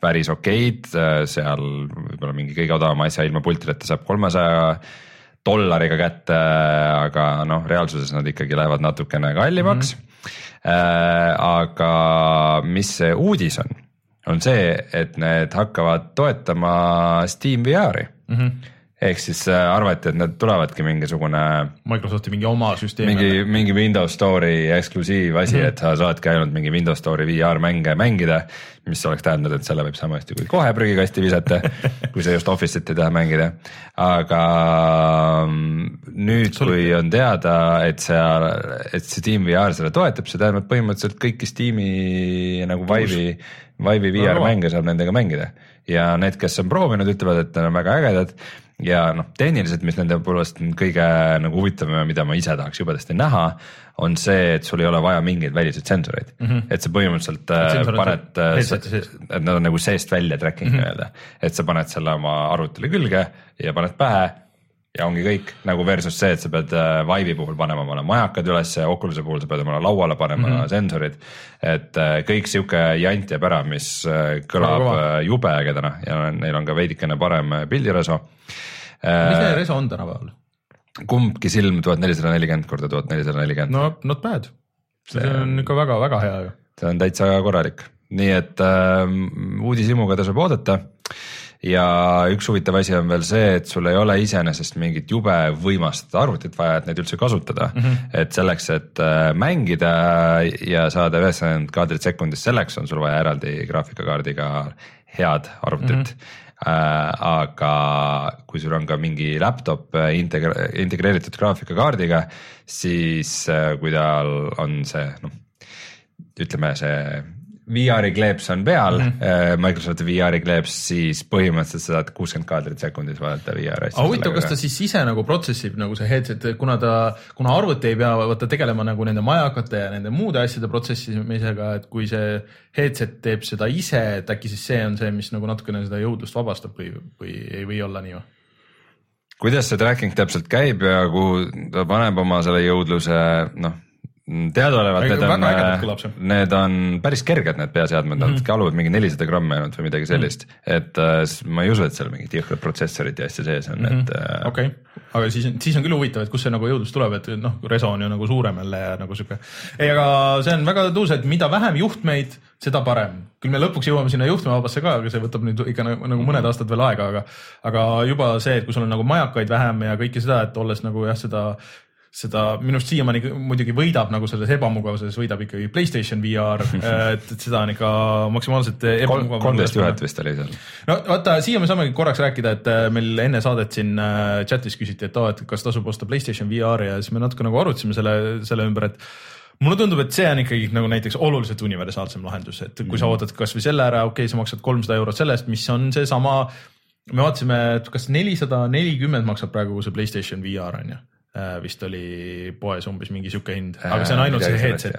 päris okeid, äh, seal võib-olla mingi kõige odavama asja ilma pultideta saab kolmesaja dollariga kätte, aga noh, reaalsuses nad ikkagi lähevad natukene kallimaks mm. -hmm. aga mis see uudis on, on see, et need hakkavad toetama Steam VR-i mm. -hmm ehk siis äh, arvati, et nad tulevadki mingisugune. Microsofti mingi oma süsteem. mingi, mingi Windows Store'i eksklusiivasi mm, -hmm. et sa saadki ainult mingi Windows Store'i VR mänge mängida. mis oleks tähendanud, et selle võib sama hästi kui kohe prügikasti visata kui sa just Office'it ei taha mängida. aga mm, nüüd, kui on teada, et seal, et Steam VR seda toetab, see tähendab põhimõtteliselt kõiki Steam'i nagu Vive'i, Vive'i VR mänge saab nendega mängida. Ja need, kes on proovinud, ütlevad, et need on väga ägedad. Ja noh, tehniliselt, mis nende poolest kõige nagu huvitavam ja mida ma ise tahaks jubedasti näha, on see, et sul ei ole vaja mingeid väliseid sensoreid. Mm, -hmm. et sa põhimõtteliselt et paned, et nad on nagu seest välja tracking nii-öelda. Mm -hmm., et sa paned selle oma arvutile külge ja paned pähe ja ongi kõik nagu versus see, et sa pead äh, Vive'i puhul panema omale majakad ülesse, Oculus'i puhul sa pead omale lauale panema mm -hmm. sensorid. et äh, kõik sihuke jant jääb ära, mis äh, kõlab jube ägedana ja neil on ka veidikene parem pildireso mis see reso on tänapäeval? kumbki silm tuhat nelisada nelikümmend korda tuhat nelisada nelikümmend. no not bad, see on ikka väga-väga hea ju. see on täitsa korralik, nii et äh, uudishimuga tasub oodata ja üks huvitav asi on veel see, et sul ei ole iseenesest mingit jube võimast arvutit vaja, et neid üldse kasutada mm. -hmm. et selleks, et äh, mängida ja saada üheksakümmend kaadrit sekundis, selleks on sul vaja eraldi graafikakaardiga head arvutit mm. -hmm. Äh, aga kui sul on ka mingi laptop äh, integre-, integreeritud graafikakaardiga, siis äh, kui tal on see noh, ütleme see VR-i kleeps on peal mm, -hmm. Microsofti VR-i kleeps, siis põhimõtteliselt sa saad kuuskümmend kaadrit sekundis vaadata VR asja. aga huvitav, kas ta siis ise nagu protsessib nagu see headset, kuna ta, kuna arvuti ei pea vaata tegelema nagu nende majakate ja nende muude asjade protsessimisega, et kui see headset teeb seda ise, et äkki siis see on see, mis nagu natukene seda jõudlust vabastab või, või ei või olla nii või? kuidas see tracking täpselt käib ja kuhu ta paneb oma selle jõudluse, noh teadaolevalt need on, need on päris kerged, need peaseadmed mm, -hmm. nad kaaluvad mingi nelisada grammi ainult või midagi sellist mm, -hmm. et äh, ma ei usu, et seal mingit jõhkrat protsessorit ja asja sees on mm, -hmm. et äh,. okei okay., aga siis, siis on küll huvitav, et kust see nagu jõudlus tuleb, et noh, reso on ju nagu suurem jälle ja nagu sihuke. ei, aga see on väga tõus, et mida vähem juhtmeid, seda parem. küll me lõpuks jõuame sinna juhtmevabasse ka, aga see võtab nüüd ikka nagu, nagu mõned aastad veel aega, aga, aga juba see, et kui sul on nagu majakaid vähem ja kõike seda, et olles nagu jah, seda seda minu arust siiamaani muidugi võidab nagu selles ebamugavuses võidab ikkagi Playstation VR et, et seda on ikka maksimaalselt ebamugav. kolmteist juhet vist oli seal. no vaata, siia me saamegi korraks rääkida, et äh, meil enne saadet siin äh, chat'is küsiti, et aa et kas tasub osta Playstation VR-i ja siis me natuke nagu arutasime selle, selle ümber, et mulle tundub, et see on ikkagi nagu näiteks oluliselt universaalsem lahendus, et kui sa ootad kasvõi selle ära, okei okay,, sa maksad kolmsada eurot selle eest, mis on seesama me vaatasime, et kas nelisada nelikümmend maksab praegu see Playstation VR on ju vist oli poes umbes mingi sihuke hind, aga see on ainult see headset.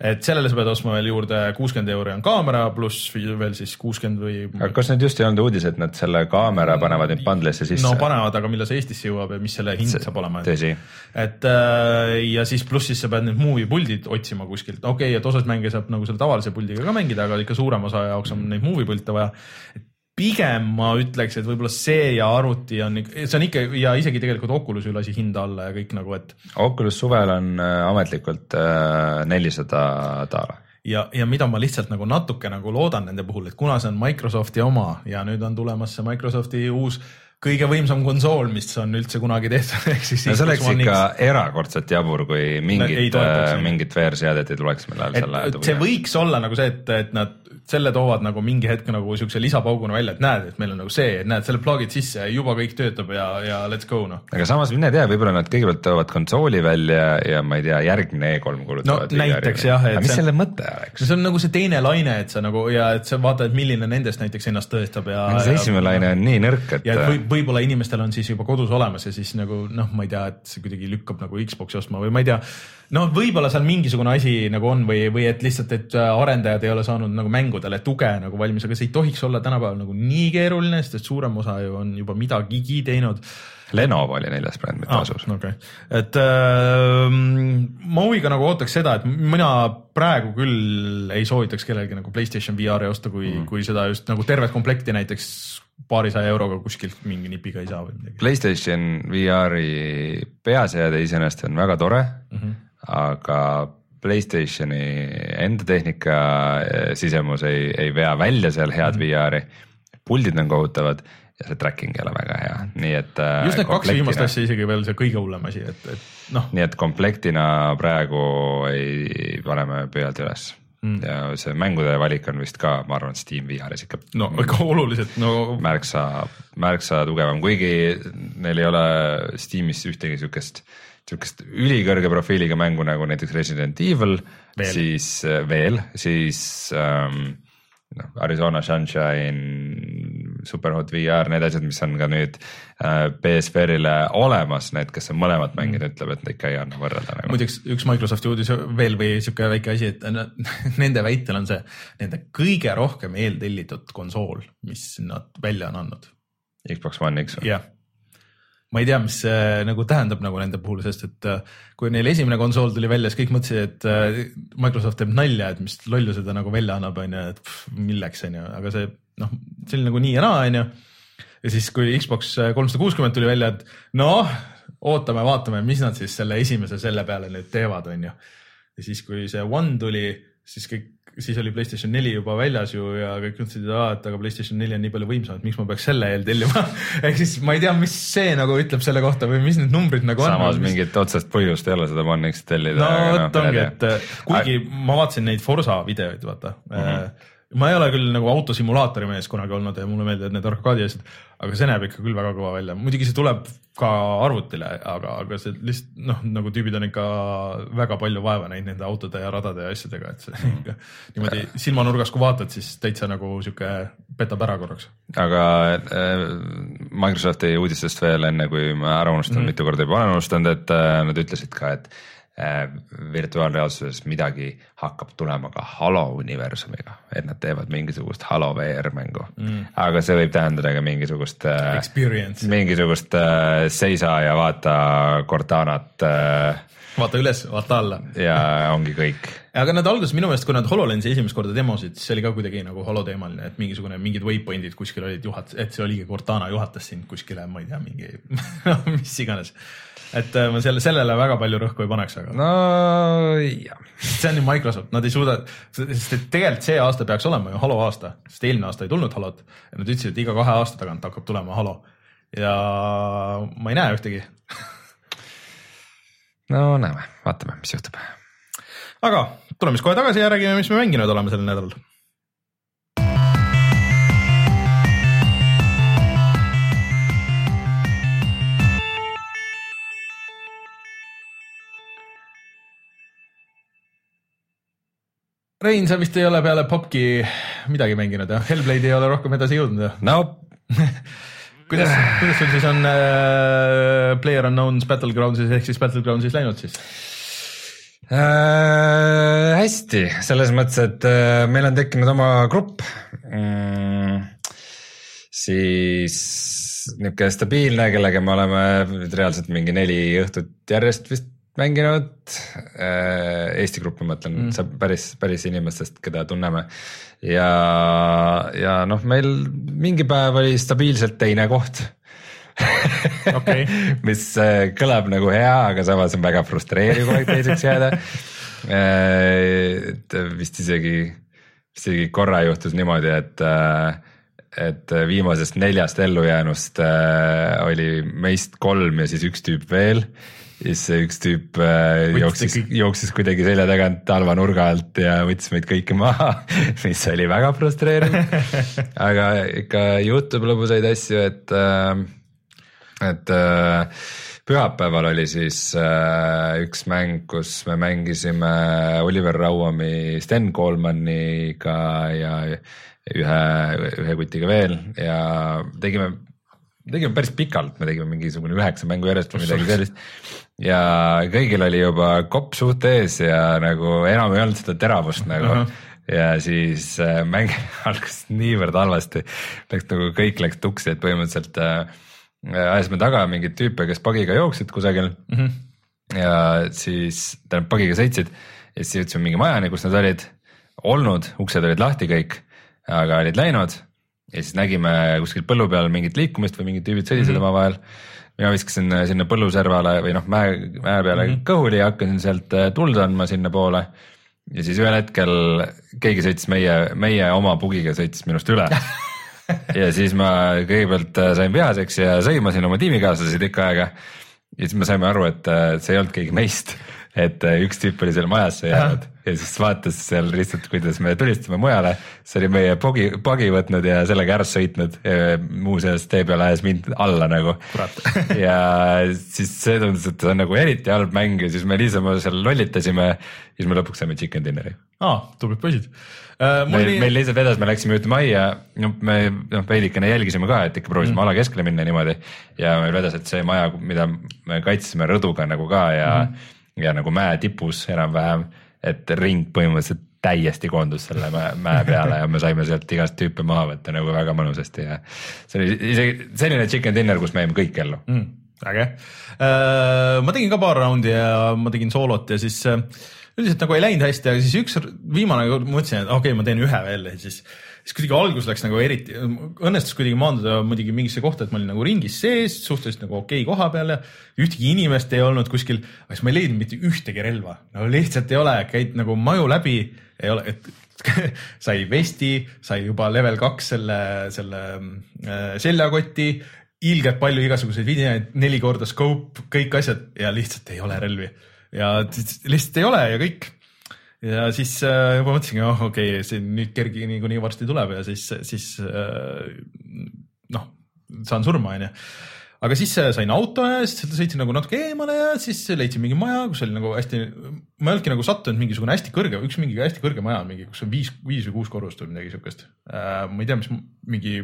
et sellele sa pead ostma veel juurde kuuskümmend euri on kaamera pluss veel siis kuuskümmend või. aga kas need just ei olnud uudis, et nad selle kaamera panevad nüüd bundle'isse sisse? no panevad, aga millal see Eestisse jõuab ja mis selle hind see, saab olema. et äh, ja siis pluss siis sa pead need movie puldid otsima kuskilt, okei okay,, et osas mänge saab nagu selle tavalise puldiga ka mängida, aga ikka suurema osa jaoks on neid movie pilte vaja. et pigem ma ütleks, et võib-olla see ja arvuti on, see on ikka ja isegi tegelikult Oculus ju lasi hinda alla ja kõik nagu, et. Oculus suvel on äh, ametlikult äh, nelisada daala ja, ja mida ma lihtsalt nagu natuke nagu loodan nende puhul, et kuna see on Microsofti oma ja nüüd on tulemas see Microsofti uus kõige võimsam konsool, mis on üldse kunagi tehtud, ehk siis. no see oleks ikka erakordselt jabur, kui mingit, äh, mingit VR-seadet ei tuleks meil ajal selle see võiks olla nagu see, et, et nad selle toovad nagu mingi hetk nagu siukse lisapauguna välja, et näed, et meil on nagu see, et näed, selle plug'id sisse ja juba kõik töötab ja, ja let's go noh. aga samas mine tea, võib-olla nad kõigepealt toovad konsooli välja ja ma ei tea, järgmine E3 kuulutavad. no näiteks jah. mis see, selle mõte oleks? see on nagu see teine laine, et sa nagu ja et sa vaatad, milline nendest näiteks ennast tõestab ja. see esimene laine on nii nõrk, et. Võib-olla inimestel on siis juba kodus olemas ja siis nagu noh, ma ei tea, et see kuidagi lükkab nagu Xbox'i ostma või ma ei tea no võib-olla seal mingisugune asi nagu on või, või et lihtsalt, et äh, arendajad ei ole saanud nagu mängudele tuge nagu valmis, aga see ei tohiks olla tänapäeval nagu nii keeruline, sest et suurem osa ju on juba midagigi teinud. Lenovo oli neljas bränd, mitte ah, Asus. okei okay., et äh, ma huviga nagu ootaks seda, et mina praegu küll ei soovitaks kellelgi nagu Playstation VR-i osta, kui mm., kui seda just nagu tervet komplekti näiteks paarisaja euroga kuskilt mingi nipiga ei saa või midagi. Playstation VR-i peaseade iseenesest on väga tore mm. -hmm aga Playstationi enda tehnika eh, sisemus ei, ei vea välja seal head mm. VR-i. puldid on kohutavad ja see tracking ei ole väga hea, nii et. Äh, just need kaks viimast asja isegi veel see kõige hullem asi, et, et noh. nii et komplektina praegu ei paneme pöialt üles mm. ja see mängude valik on vist ka, ma arvan, Steam VR-is ikka. no ikka oluliselt, no. märksa, märksa tugevam, kuigi neil ei ole Steamis ühtegi siukest sihukest ülikõrge profiiliga mängu nagu näiteks Resident Evil, siis äh, veel, siis ähm, noh, Arizona Sunshine, Superhot VR, need asjad, mis on ka nüüd äh, BSFR-ile olemas, need, kes on mõlemat mänginud, mm. ütleb, et ikka ei anna võrrelda nagu.. muideks üks Microsofti uudis veel või sihuke väike asi, et nende väitel on see nende kõige rohkem eeltellitud konsool, mis nad välja on andnud. Xbox One X või? jah ma ei tea, mis see nagu tähendab nagu nende puhul, sest et äh, kui neil esimene konsool tuli välja, siis kõik mõtlesid, et äh, Microsoft teeb nalja, et mis lollu seda nagu välja annab, on ju, et pff, milleks, on ju, aga see noh, see oli nagu nii ja naa, on ju. ja siis, kui Xbox kolmsada kuuskümmend tuli välja, et noh, ootame, vaatame, mis nad siis selle esimese selle peale nüüd teevad, on ju. ja siis, kui see One tuli, siis kõik siis oli Playstation neli juba väljas ju ja kõik mõtlesid, et aga Playstation neli on nii palju võimsam, et miks ma peaks selle eel tellima ehk siis ma ei tea, mis see nagu ütleb selle kohta või mis need numbrid nagu Samas on. samas mingit otsest põhjust ei ole seda One X-i tellida. no vot no, ongi, et kuigi Aga... ma vaatasin neid Forsa videoid, vaata mm. -hmm ma ei ole küll nagu autosimulaatori mees kunagi olnud ja mulle meeldivad need arkaadi asjad, aga see näeb ikka küll väga kõva välja, muidugi see tuleb ka arvutile, aga, aga see lihtsalt noh, nagu tüübid on ikka väga palju vaeva näinud nende autode ja radade ja asjadega, et see mm. ikka niimoodi silmanurgas, kui vaatad, siis täitsa nagu sihuke petab ära korraks. aga äh, Microsofti uudistest veel enne, kui ma ära unustan mm, mitu korda juba olen unustanud, et äh, nad ütlesid ka, et virtuaalreaalsuses midagi hakkab tulema ka Halo universumiga, et nad teevad mingisugust Halo VR mängu mm.. aga see võib tähendada ka mingisugust, äh, mingisugust äh, seisa ja vaata Cortanat. vaata üles, vaata alla. ja ongi kõik aga nad alguses minu meelest, kui nad HoloLensi esimest korda demosid, siis see oli ka kuidagi nagu holoteemaline, et mingisugune mingid waypoint'id kuskil olid juhat-, et see oligi Cortana juhatas sind kuskile, ma ei tea, mingi mis iganes et äh, ma selle, sellele väga palju rõhku ei paneks, aga. no jah. see on ju Microsoft, nad ei suuda, sest et tegelikult see aasta peaks olema ju Halo aasta, sest eelmine aasta ei tulnud Halot ja nad ütlesid, et iga kahe aasta tagant hakkab tulema Halo ja ma ei näe ühtegi no näeme, vaatame, mis juhtub. aga tuleme siis kohe tagasi ja räägime, mis me mänginud oleme sel nädalal Rein, sa vist ei ole peale Popki midagi mänginud jah, Hellblade ei ole rohkem edasi jõudnud jah? no kuidas, kuidas sul siis on äh, Player Unknown's Battlegroundsis ehk siis Battlegroundsis läinud siis äh,? hästi, selles mõttes, et äh, meil on tekkinud oma grupp mm,. siis niisugune stabiilne, kellega me oleme nüüd reaalselt mingi neli õhtut järjest vist mänginud äh,, Eesti gruppi mõtlen mm., päris, päris inimestest, keda tunneme. ja, ja noh, meil mingi päev oli stabiilselt teine koht okay. mis äh, kõlab nagu hea, aga samas on väga frustreeriv kogu aeg teiseks jääda äh,. et vist isegi, vist isegi korra juhtus niimoodi, et äh, et viimasest neljast ellujäänust äh, oli meist kolm ja siis üks tüüp veel siis üks tüüp äh, jooksis, jooksis kuidagi selja tagant halva nurga alt ja võttis meid kõiki maha mis oli väga frustreeriv aga ikka juhtub lõbusaid asju, et äh,, et äh, pühapäeval oli siis äh, üks mäng, kus me mängisime Oliver Rauami Sten Koolmaniga ja ühe, ühe kutiga veel ja tegime tegime päris pikalt, me tegime mingisugune üheksa mängu järjest või midagi sellist. Ja kõigil oli juba kopp suht ees ja nagu enam ei olnud seda teravust nagu uh. -huh ja siis äh, mäng algas niivõrd halvasti, läks nagu kõik läks tuksi, et põhimõtteliselt äh, ajasime taga mingeid tüüpe, kes pagiga jooksid kusagil mm. -hmm. ja siis tähendab pagiga sõitsid ja siis jõudsime mingi majani, kus nad olid olnud, uksed olid lahti kõik, aga olid läinud ja siis nägime kuskil põllu peal mingit liikumist või mingid tüübid sõdisid mm -hmm. omavahel. mina viskasin äh, sinna põlluservale või noh, mäe, mäe peale mm -hmm. kõhuli ja hakkasin sealt äh, tuld andma sinnapoole. ja siis ühel hetkel keegi sõitis meie, meie oma pugiga sõitis minust üle ja siis ma kõigepealt äh, sain vihaseks ja sõimasin oma tiimikaaslasi tükk aega. ja siis me saime aru, et see ei olnud keegi meist, et üks tüüp oli seal majasse jäänud ja siis vaatas seal lihtsalt, kuidas me tulistame mujale, siis oli meie pogi, pagi võtnud ja sellega ära sõitnud. muuseas tee peal ajas mind alla nagu. ja siis see tundus, et see on nagu eriti halb mäng ja siis me niisama seal lollitasime. siis me lõpuks saime chicken dinner'i. aa, tublid poisid uh,. meil nii..., meil lihtsalt vedas, me läksime ühte majja, no me noh, veidikene jälgisime ka, et ikka proovisime mm. ala keskele minna niimoodi. ja meil vedas, et see maja, mida me kaitsesime rõduga nagu ka ja mm., ja nagu mäe tipus enam-vähem et ring põhimõtteliselt täiesti koondus selle mäe peale ja me saime sealt igast tüüpe maha võtta nagu väga mõnusasti ja see oli isegi selline chicken dinner, kus me jäime kõik ellu mm,. äge äh,, ma tegin ka paar raundi ja ma tegin soolot ja siis äh, üldiselt nagu ei läinud hästi, aga siis üks viimane kord mõtlesin, et okei okay,, ma teen ühe veel ja siis siis kuidagi algus läks nagu eriti, õnnestus kuidagi maanduda muidugi mingisse kohta, et ma olin nagu ringis sees, suhteliselt nagu okei okay koha peal ja ühtegi inimest ei olnud kuskil, aga siis ma ei leidnud mitte ühtegi relva, no lihtsalt ei ole, käid nagu maju läbi, ei ole, et sai vesti, sai juba level kaks selle, selle äh, seljakoti, ilgelt palju igasuguseid videoid, neli korda scope, kõik asjad ja lihtsalt ei ole relvi. Ja lihtsalt ei ole ja kõik ja siis äh, juba mõtlesingi, oh okei okay,, see nüüd kergi niikuinii varsti tuleb ja siis, siis äh, noh, saan surma, onju aga siis äh, sain auto ja siis sõitsin nagu natuke eemale ja siis leidsin mingi maja, kus oli nagu hästi, ma ei olnudki nagu sattunud mingisugune hästi kõrge, üks mingi hästi kõrge maja, mingi, kus on viis, viis või kuus korrust või midagi siukest äh,. ma ei tea, mis mingi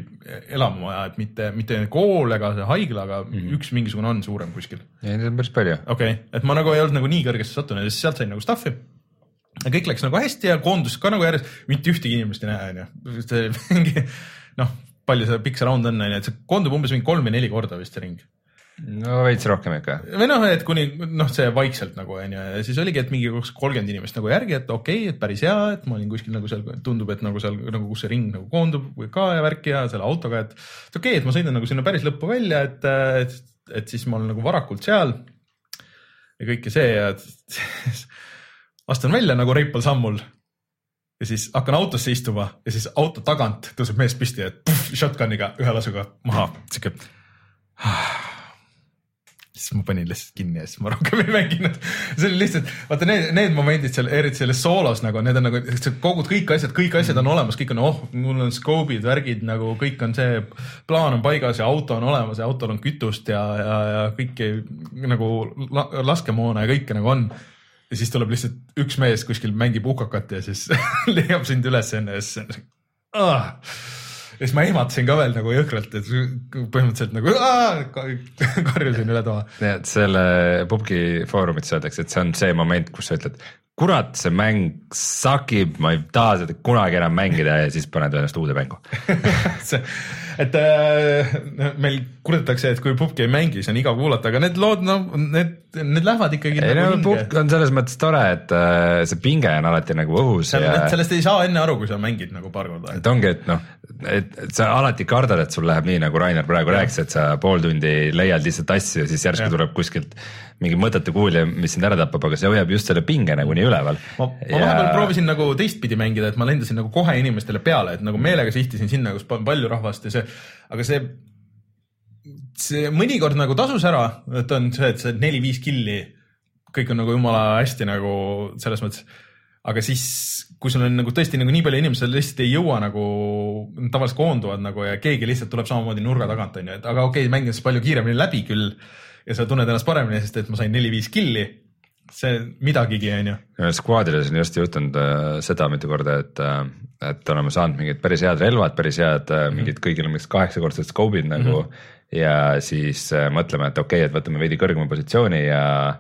elamumaja, et mitte, mitte kool ega see haigla, aga mm -hmm. üks mingisugune on suurem kuskil. ja neid on päris palju. okei okay., et ma nagu ei olnud nagu nii kõrgesse sattunud ja siis sealt sain nagu stuff'i kõik läks nagu hästi ja koondus ka nagu järjest, mitte ühtegi inimest ei näe, onju. mingi noh palju see pikk see raund on, onju, et see koondub umbes mingi kolm või neli korda vist see ring. no veits rohkem ikka. või noh, et kuni noh, see vaikselt nagu onju ja siis oligi, et mingi kolmkümmend inimest nagu järgi, et okei okay,, et päris hea, et ma olin kuskil nagu seal, tundub, et nagu seal nagu, kus see ring nagu koondub või ka ja värki ja selle autoga, et. et okei okay,, et ma sõidan nagu sinna päris lõppu välja, et, et, et siis ma olen nagu varakult seal. ja kõike see ja astun välja nagu reipal sammul ja siis hakkan autosse istuma ja siis auto tagant tõuseb mees püsti ja puff, shotgun'iga ühe lasuga maha, siuke. siis ma panin lihtsalt kinni ja siis ma rohkem ei mänginud. see oli lihtsalt, vaata need, need momendid seal, eriti selles soolos nagu, need on nagu, sa kogud kõik asjad, kõik asjad on olemas, kõik on, oh, mul on scope'id, värgid nagu kõik on see, plaan on paigas ja auto on olemas ja autol on kütust ja, ja, ja kõike nagu la, laskemoona ja kõike nagu on ja siis tuleb lihtsalt üks mees kuskil mängib hukakat ja siis leiab sind üles enne ja siis ah! ja siis ma ehmatasin ka veel nagu jõhkralt, et põhimõtteliselt nagu karjusin üle toa. selle pubgi foorumites öeldakse, et see on see moment, kus sa ütled, kurat, see mäng sakib, ma ei taha seda kunagi enam mängida ja siis paned ennast uude mängu see, et äh, meil kurdetakse, et kui pubki ei mängi, siis on igav kuulata, aga need lood, no need, need lähevad ikkagi. ei nagu no pubk on selles mõttes tore, et äh, see pinge on alati nagu õhus. Ja... sellest ei saa enne aru, kui sa mängid nagu paar korda. et ongi, et noh, et, sa alati kardad, et sul läheb nii, nagu Rainer praegu rääkis, et sa pool tundi leiad lihtsalt asju siis järsku ja. tuleb kuskilt mingi mõttetu kuulja, mis sind ära tapab, aga see hoiab just selle pinge nagunii üleval. ma, ma ja... vahepeal proovisin nagu teistpidi mängida, et ma lendasin nagu kohe inimestele peale, et nagu meelega sihtisin sinna, kus on palju rahvast ja see, aga see, see mõnikord nagu tasus ära, et on see, et see neli-viis killi, kõik on nagu jumala hästi nagu selles mõttes aga siis, kui sul on nagu tõesti nagu nii palju inimesi, sa lihtsalt ei jõua nagu, tavaliselt koonduvad nagu ja keegi lihtsalt tuleb samamoodi nurga tagant, onju, et aga okei okay,, mängin siis palju kiiremini läbi küll ja sa tunned ennast paremini, sest et ma sain neli-viis killi. see midagigi, on ju. Squadides on just juhtunud äh, seda mitu korda, et, äh, et oleme saanud mingid päris head relvad, päris head mingid mm -hmm. kõigil mingid kaheksakordsed scope'id nagu mm. -hmm. ja siis mõtleme, et okei okay,, et võtame veidi kõrgema positsiooni ja,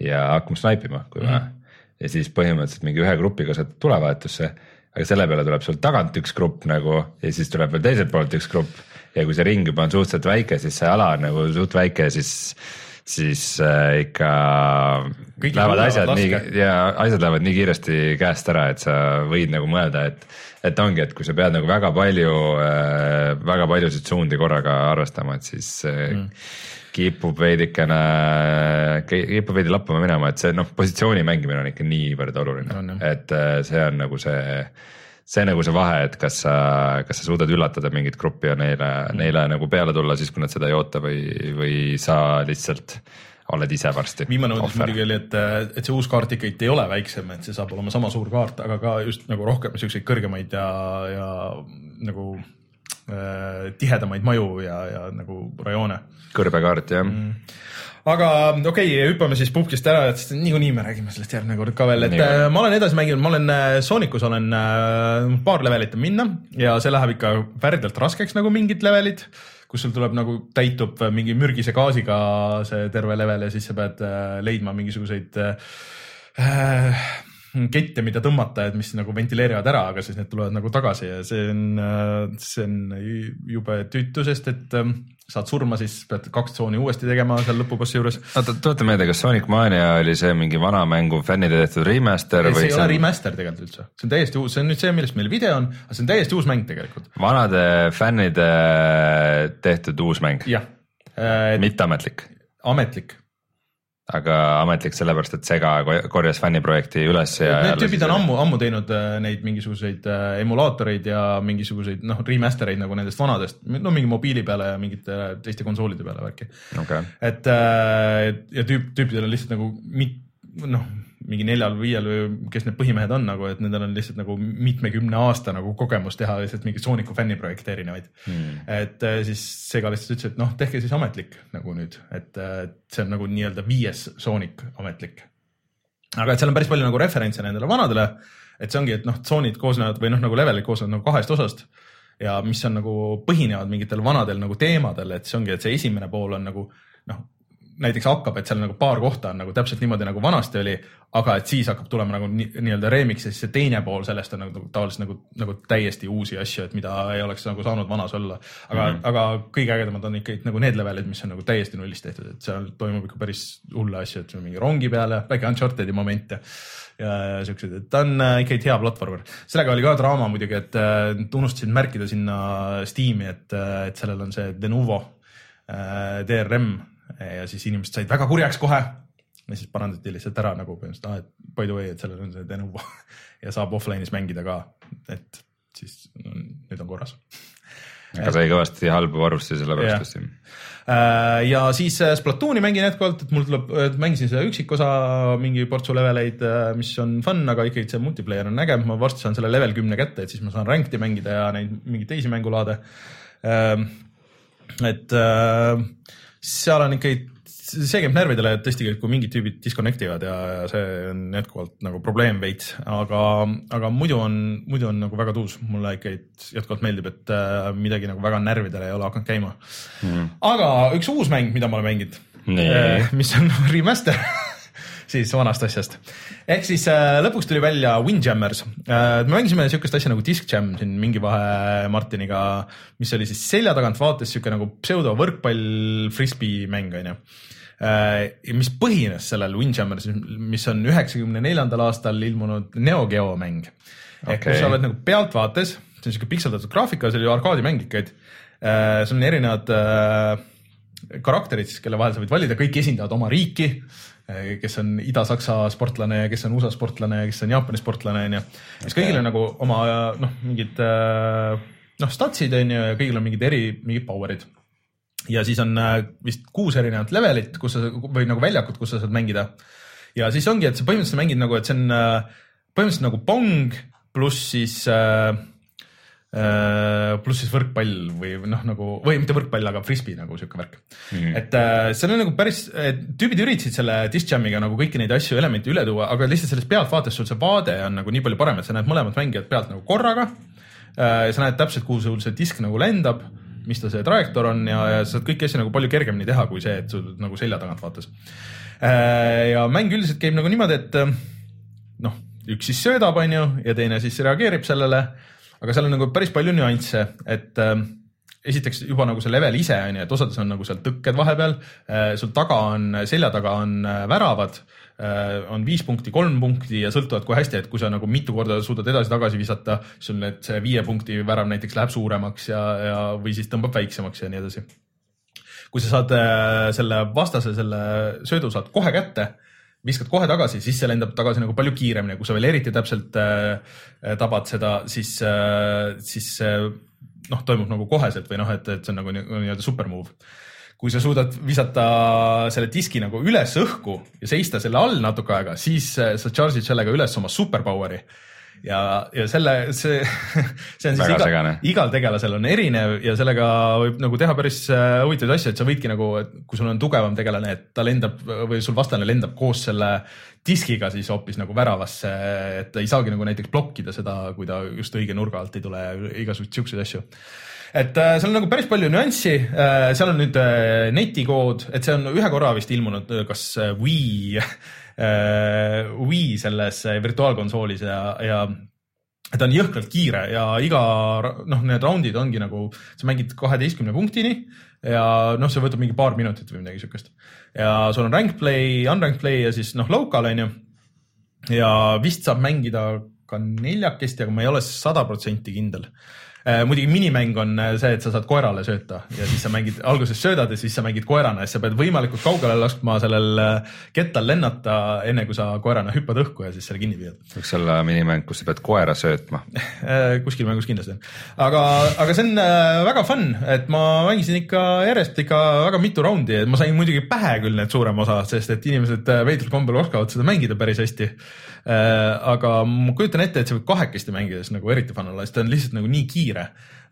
ja hakkame snaipima, kui vaja mm. -hmm. ja siis põhimõtteliselt mingi ühe grupiga saad tulevahetusse aga selle peale tuleb sul tagant üks grupp nagu ja siis tuleb veel teiselt poolt üks grupp ja kui see ring juba on suhteliselt väike, siis see ala on nagu suht väike, siis, siis äh, ikka Kõik lähevad asjad laske. nii ja asjad lähevad nii kiiresti käest ära, et sa võid nagu mõelda, et, et ongi, et kui sa pead nagu väga palju äh,, väga paljusid suundi korraga arvestama, et siis äh, mm. kipub veidikene, kipub veidi lappama minema, et see noh, positsiooni mängimine on ikka niivõrd oluline. No,, et äh, see on nagu see see nagu see vahe, et kas sa, kas sa suudad üllatada mingit gruppi ja neile mm., neile nagu peale tulla siis, kui nad seda ei oota või, või sa lihtsalt oled ise varsti. viimane uudis muidugi oli, et, et see uus kaart ikkagi ei ole väiksem, et see saab olema sama suur kaart, aga ka just nagu rohkem siukseid kõrgemaid ja, ja nagu äh, tihedamaid maju ja, ja nagu rajoone. kõrbekaart jah mm aga okei okay,, hüppame siis puhkist ära, et niikuinii me räägime sellest järgmine kord ka veel, et Nii, äh, ma olen edasi mänginud, ma olen äh, Soonicus olen äh, paar levelit on minna ja see läheb ikka värdjalt raskeks nagu mingid levelid kus sul tuleb nagu täitub mingi mürgise gaasiga see terve level ja siis sa pead leidma mingisuguseid äh, kette, mida tõmmata, et mis nagu ventileerivad ära, aga siis need tulevad nagu tagasi ja see on, see on jube tüütu, sest et ähm, saad surma, siis pead kaks tsooni uuesti tegema seal lõpubossi juures. oota, tuleta meelde, kas Sonic Mania oli see mingi vana mängu fännide tehtud remaster või? see ei ole remaster tegelikult üldse, see on täiesti uus, see on nüüd see, millest meil video on, aga see on täiesti uus mäng tegelikult. vanade fännide tehtud uus mäng? jah et.... mitteametlik? ametlik aga ametlik sellepärast, et Sega korjas fänniprojekti üles ja. Need tüübid on ammu, ammu teinud äh, neid mingisuguseid äh, emulaatoreid ja mingisuguseid noh, remaster eid nagu nendest vanadest, no mingi mobiili peale ja mingite teiste konsoolide peale värki okay.. et äh, ja tüüp, tüüpidel on lihtsalt nagu mit-, noh, mingi neljal-viiel või kes need põhimehed on nagu, et nendel on lihtsalt nagu mitmekümne aasta nagu kogemus teha lihtsalt mingeid Sooniku fänniprojekte erinevaid mm.. et äh, siis Sega lihtsalt ütles, et noh, tehke siis ametlik nagu nüüd, et see on nagu nii-öelda viies Sonic ametlik. aga et seal on päris palju nagu referentse nendele vanadele, et see ongi, et noh, tsoonid koosnevad või noh, nagu levelid koosnevad nagu kahest osast ja mis on nagu põhinevad mingitel vanadel nagu teemadel, et see ongi, et see esimene pool on nagu noh, näiteks hakkab, et seal nagu paar kohta on nagu täpselt niimoodi nagu vanasti oli, aga et siis hakkab tulema nagu nii-öelda remix ja siis see teine pool sellest on nagu tavaliselt nagu, nagu täiesti uusi asju, et mida ei oleks nagu saanud vanas olla. aga mm, -hmm. aga kõige ägedamad on ikkagi nagu need levelid, mis on nagu täiesti nullist tehtud, et seal toimub ikka päris hulle asju, et mingi rongi peale, väike Uncharted'i momente ja, ja siuksed, et ta on äh, ikkagi hea platvormer. sellega oli ka draama muidugi, et äh, unustasin märkida sinna Steam'i, et, äh, et sellel on see Denuvo äh, DRM ja siis inimesed said väga kurjaks kohe. ja siis parandati lihtsalt ära nagu põhimõtteliselt, ah, et by the way, et sellel on see Denuvo ja saab offline'is mängida ka, et siis nüüd on korras. aga sai kõvasti halba varustusi selle pärast ju äh, ja siis äh, Splatooni mängin jätkuvalt, et mul tuleb, mängisin seda üksikosa mingi portsu leveleid, mis on fun, aga ikkagi see multiplayer on äge, ma varsti saan selle level kümne kätte, et siis ma saan ranked'i mängida ja neid mingeid teisi mängulaade. et seal on ikkagi, see käib närvidele tõesti, kui mingid tüübid disconnect ivad ja, ja see on jätkuvalt nagu probleem veits, aga, aga muidu on, muidu on nagu väga tuus, mulle ikka jätkuvalt meeldib, et äh, midagi nagu väga närvidele ei ole hakanud käima. Mm.. aga üks uus mäng, mida ma olen mänginud, äh, mis on remaster siis vanast asjast. ehk siis äh, lõpuks tuli välja Windjammers äh,. me mängisime siukest asja nagu Disc Jam siin mingi vahe Martiniga, mis oli siis selja tagant vaates siuke nagu pseudo võrkpall frisbee mäng onju äh,. mis põhines sellel Windjammers, mis on üheksakümne neljandal aastal ilmunud Neo Geo mäng. ehk okay. kus sa oled nagu pealtvaates, see on siuke pikseldatud graafika, see oli arkaadimäng ikka, et äh, sul on erinevad äh, karakterid siis, kelle vahel sa võid valida, kõik esindavad oma riiki kes on Ida-Saksa sportlane ja kes on USA sportlane ja kes on Jaapani sportlane onju. siis kõigil on nagu oma noh, mingid eh, noh, statsid onju ja kõigil on mingid eri, mingid power'id. ja siis on eh, vist kuus erinevat levelit, kus sa või nagu väljakut, kus sa saad mängida. ja siis ongi, et sa põhimõtteliselt mängid nagu, et see on põhimõtteliselt nagu pong pluss siis äh, Äh, pluss siis võrkpall või noh, nagu või mitte võrkpall, aga frisbee nagu sihuke värk mm. -hmm. et äh, see on nagu päris, tüübid üritasid selle disc jam'iga nagu kõiki neid asju, elemente üle tuua, aga lihtsalt sellest pealtvaatest sul see vaade on nagu nii palju parem, et sa näed mõlemat mängijat pealt nagu korraga äh,. sa näed täpselt, kuhu sul see disk nagu lendab, mis ta see trajektoor on ja, ja saad kõiki asju nagu palju kergemini teha, kui see, et sul nagu selja tagant vaatas äh,. ja mäng üldiselt käib nagu niimoodi, et noh, üks siis söödab, onju, ja teine siis reageerib sellele aga seal on nagu päris palju nüansse, et äh, esiteks juba nagu see level ise on ju, et osades on nagu seal tõkked vahepeal äh,, sul taga on, selja taga on äh, väravad äh,, on viis punkti, kolm punkti ja sõltuvalt kui hästi, et kui sa nagu mitu korda suudad edasi-tagasi visata, sul need, see viie punkti värav näiteks läheb suuremaks ja, ja, või siis tõmbab väiksemaks ja nii edasi. kui sa saad selle vastase, selle söödu saad kohe kätte viskad kohe tagasi, siis see lendab tagasi nagu palju kiiremini, kui sa veel eriti täpselt äh, tabad seda, siis äh,, siis äh, noh, toimub nagu koheselt või noh, et, et see on nagu nii-öelda super move. kui sa suudad visata selle diski nagu üles õhku ja seista selle all natuke aega, siis äh, sa charge'id sellega üles oma superpower'i ja, ja selle, see, see on siis Väga iga, igal tegelasel on erinev ja sellega võib nagu teha päris äh, huvitavaid asju, et sa võidki nagu, kui sul on tugevam tegelane, et ta lendab või sul vastane lendab koos selle diskiga siis hoopis nagu väravasse, et ta ei saagi nagu näiteks blokkida seda, kui ta just õige nurga alt ei tule, igasuguseid siukseid asju. Et äh, seal on nagu päris palju nüanssi äh,, seal on nüüd netikood, et see on ühe korra vist ilmunud, kas Wii Wii selles virtuaalkonsoolis ja, ja ta on jõhkralt kiire ja iga noh, need raundid ongi nagu, sa mängid kaheteistkümne punktini ja noh, see võtab mingi paar minutit või midagi siukest. ja sul on rank play, unranked play ja siis noh, local on ju. ja vist saab mängida ka neljakesti, aga ma ei ole sada protsenti kindel muidugi minimäng on see, et sa saad koerale sööta ja siis sa mängid alguses söödad ja siis sa mängid koerana ja siis sa pead võimalikult kaugele laskma sellel kettal lennata, enne kui sa koerana hüppad õhku ja siis selle kinni püüad. võiks olla minimäng, kus sa pead koera söötma kuskil mängus kindlasti on, aga, aga see on väga fun, et ma mängisin ikka järjest ikka väga mitu raundi, et ma sain muidugi pähe küll need suurem osa, sest et inimesed veidral kombel oskavad seda mängida päris hästi Äh, aga ma kujutan ette, et sa võid kahekesti mängides nagu eriti fun olla, sest ta on lihtsalt nagu nii kiire.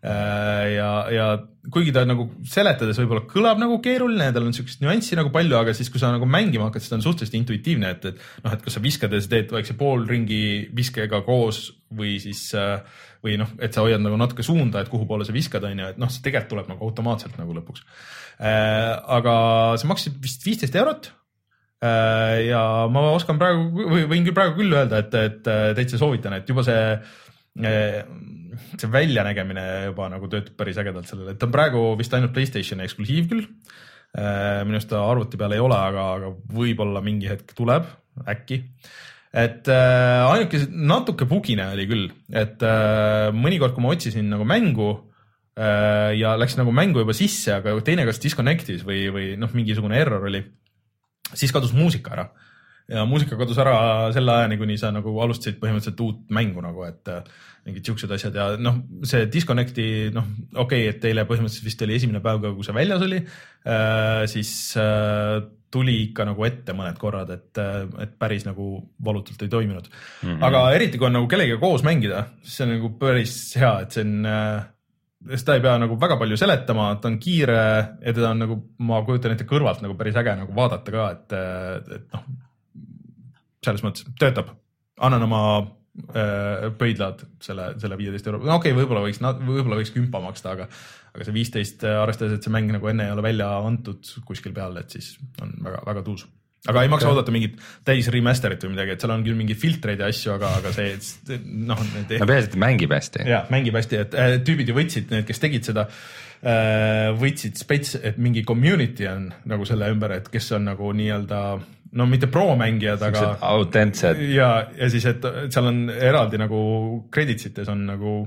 Äh, ja, ja kuigi ta nagu seletades võib-olla kõlab nagu keeruline tal on siukest nüanssi nagu palju, aga siis, kui sa nagu mängima hakkad, siis ta on suhteliselt intuitiivne, et, et noh, et kas sa viskad ja sa teed väikse poolringi viskega koos või siis äh, või noh, et sa hoiad nagu natuke suunda, et kuhu poole sa viskad, on ju, et noh, see tegelikult tuleb nagu automaatselt nagu lõpuks. aga see maksis vist viisteist eurot Äh, ja ma oskan praegu või võin küll praegu küll öelda, et, et täitsa soovitan, et juba see, äh, see väljanägemine juba nagu töötab päris ägedalt sellele, et ta on praegu vist ainult Playstationi eksklusiiv küll. Äh, minu arust ta arvuti peal ei ole, aga, aga võib-olla mingi hetk tuleb, äkki. Et äh, ainuke natuke bugine oli küll, et äh, mõnikord, kui ma otsisin nagu mängu äh, ja läks nagu mängu juba sisse, aga teine kas disconnect'is või, või noh, mingisugune error oli siis kadus muusika ära ja muusika kadus ära selle ajani, kuni sa nagu alustasid põhimõtteliselt uut mängu nagu, et äh, mingid siuksed asjad ja noh, see Disconnecti noh, okei okay,, et eile põhimõtteliselt vist oli esimene päev ka, kui see väljas oli äh,, siis äh, tuli ikka nagu ette mõned korrad, et, äh, et päris nagu valutult ei toiminud mm. -hmm. aga eriti, kui on nagu kellegagi koos mängida, siis see on nagu päris hea, et see on äh, seda ei pea nagu väga palju seletama, ta on kiire ja teda on nagu, ma kujutan ette kõrvalt nagu päris äge nagu vaadata ka, et, et noh, selles mõttes töötab. annan oma äh, pöidlad selle, selle viieteist euro, no okei okay,, võib-olla võiks, võib-olla võiks kümpa maksta, aga, aga see viisteist, arvestades, et see mäng nagu enne ei ole välja antud kuskil peal, et siis on väga-väga tuus aga ei maksa oodata mingit täis remaster'it või midagi, et seal on küll mingeid filtreid ja asju, aga, aga see noh. no peaasi, et mängib hästi. jah, mängib hästi, et äh, tüübid ju võtsid, need, kes tegid seda äh,, võtsid spets, et mingi community on nagu selle ümber, et kes on nagu nii-öelda no mitte pro-mängijad, aga. autentsed. ja, ja siis, et seal on eraldi nagu credits ites on nagu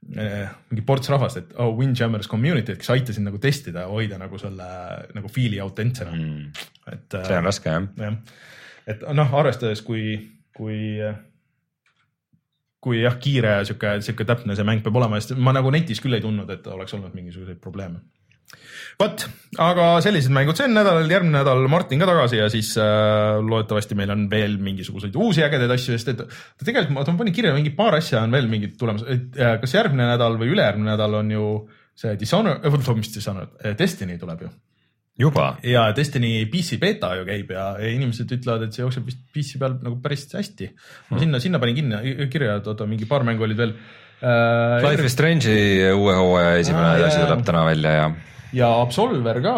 Eh, mingi ports rahvast, et oh, Windjammers community, kes aitasid nagu testida ja hoida nagu selle nagu fiili autentsena mm.. et. see on raske jah. jah, et noh, arvestades, kui, kui, kui jah, kiire ja sihuke, sihuke täpne see mäng peab olema, sest ma nagu netis küll ei tundnud, et oleks olnud mingisuguseid probleeme vot, aga sellised mängud sel nädalal, järgmine nädal Martin ka tagasi ja siis äh, loodetavasti meil on veel mingisuguseid uusi ägedaid asju, sest et tegelikult ma, panin kirja mingi paar asja on veel mingid tulemas, et äh, kas järgmine nädal või ülejärgmine nädal on ju see Dishonored äh,, mis Dishonored, äh, Destiny tuleb ju. juba? ja Destiny PC beeta ju käib ja, inimesed ütlevad, et see jookseb vist PC peal nagu päris hästi. ma hmm. sinna, sinna panin kinni, kirja, et oota, mingi paar mängu olid veel äh,. Life is Strange'i uue hooaja esimene ah, asi tuleb täna välja ja ja Absolver ka,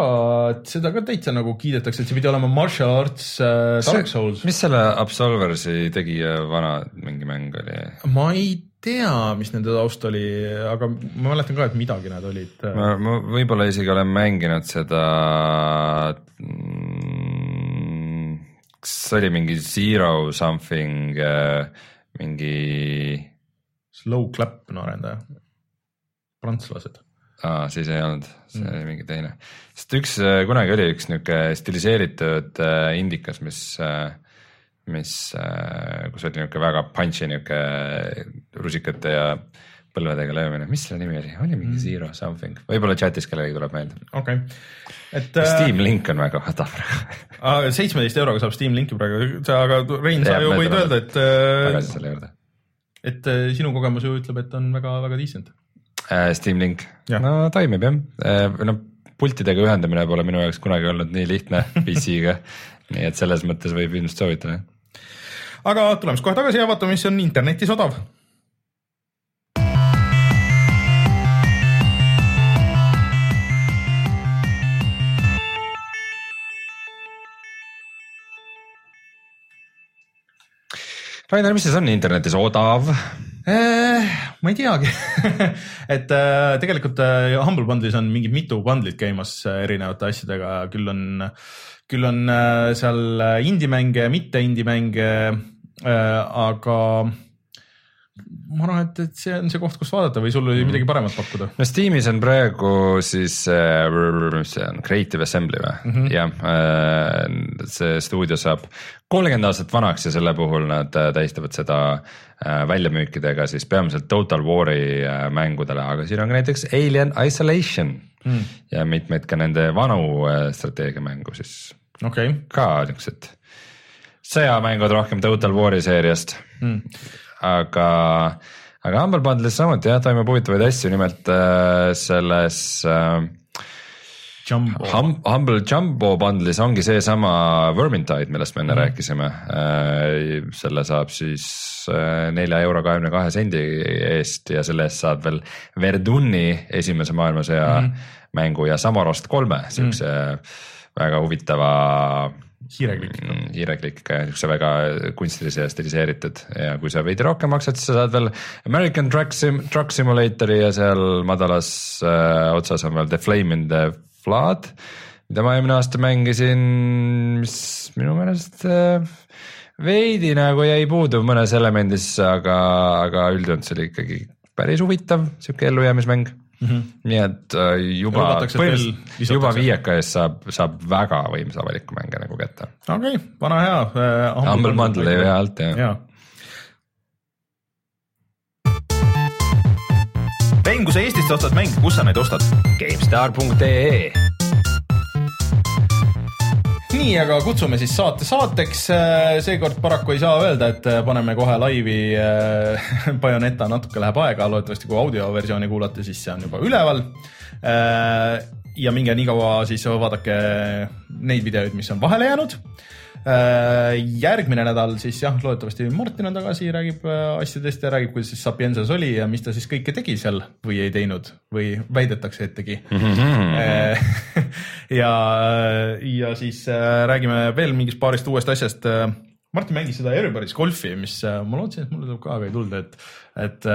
seda ka täitsa nagu kiidetakse, et see pidi olema martial arts äh, Dark Souls. mis selle Absolversi tegija vana mingi mäng oli? ma ei tea, mis nende taust oli, aga ma mäletan ka, et midagi nad olid. Äh. ma, ma võib-olla isegi olen mänginud seda mm,, kas see oli mingi Zero something äh,, mingi. Slow clap on arendaja, prantslased aa, siis ei olnud, see mm. oli mingi teine. sest üks, äh, kunagi oli üks niuke stiliseeritud äh, indikas, mis, äh, mis, kus oli niuke väga punchy niuke rusikate ja põlvedega löömine, mis selle nimi oli, oli mingi mm. Zero something, võib-olla chatis kellelegi tuleb meelde. okei okay., et. Steam Link on väga odav praegu. seitsmeteist euroga saab Steam Linki praegu, aga Rein, sa ju võid öelda, et. tagasi selle juurde. et sinu kogemus ju ütleb, et on väga-väga decent Steam Link, no toimib jah, äh, no pultidega ühendamine pole minu jaoks kunagi olnud nii lihtne PC-ga. Nii et selles mõttes võib ilmselt soovitada. aga tuleme siis kohe tagasi ja vaatame, mis on internetis odav. Rainer, mis siis on internetis odav? Äh, ma ei teagi. Et äh, tegelikult äh, Humble Bundle'is on mingid mitu bundle'it käimas erinevate asjadega, küll on, küll on seal indie-mänge, mitte indie-mänge, aga ma arvan, et, et see on see koht, kus vaadata või sul oli mm. midagi paremat pakkuda? no Steamis on praegu siis äh,, mis see on, Creative Assembly või mm -hmm. jah äh,, see stuudio saab kolmkümmend aastat vanaks ja selle puhul nad äh, tähistavad seda äh, väljamüükidega siis peamiselt Total War'i äh, mängudele, aga siin on ka näiteks Alien Isolation mm. ja mitmeid ka nende vanu äh, strateegiamängu siis okay. ka niuksed sõjamängud rohkem Total War'i seeriast mm aga, aga Humble Bundle'is samuti jah, toimub huvitavaid asju, nimelt äh, selles äh, Jumbo. Hum, Humble Jumbo bundle'is ongi seesama Vermintide, millest me enne mm. rääkisime äh,. selle saab siis äh, nelja euro kahekümne kahe sendi eest ja selle eest saab veel Verduni esimese maailmasõja mm. mängu ja Samarost kolme, siukse mm. väga huvitava hiirekliki. Mm, hiirekliki, siukse väga kunstilise ja stiliseeritud ja kui sa veidi rohkem maksad, siis sa saad veel American Truck Sim-, Truck Simulatory ja seal madalas äh, otsas on veel The Flame in the Flood, mida ma eelmine aasta mängisin, mis minu meelest äh, veidi nagu jäi puudu mõnes elemendis, aga, aga üldjoontes oli ikkagi päris huvitav sihuke ellujäämismäng mm. -hmm. nii et äh, juba, põhimõtteliselt juba viieka eest saab, saab väga võimsa valiku mänge nagu kätte. okei okay,, vana hea äh,. Humble Bundle jäi hea alt jah ja. mäng, kui sa Eestist ostad mänge, kus sa neid ostad? GameStar.ee nii, aga kutsume siis saate saateks. Äh, seekord paraku ei saa öelda, et äh, paneme kohe laivi äh, Bayoneta, natuke läheb aega, loodetavasti kui audioversiooni kuulate, siis see on juba üleval. ja minge nii kaua siis vaadake neid videoid, mis on vahele jäänud järgmine nädal siis jah, loodetavasti Martin on tagasi, räägib äh, asjadest ja räägib, kuidas siis Sapiensas oli ja mis ta siis kõike tegi seal või ei teinud või väidetakse, et tegi mm. -hmm. ja, ja siis räägime veel mingist paarist uuest asjast. Martin mängis seda Everybody's golfi, mis ma lootsin, et mulle tuleb ka, aga ei tulnud, et, et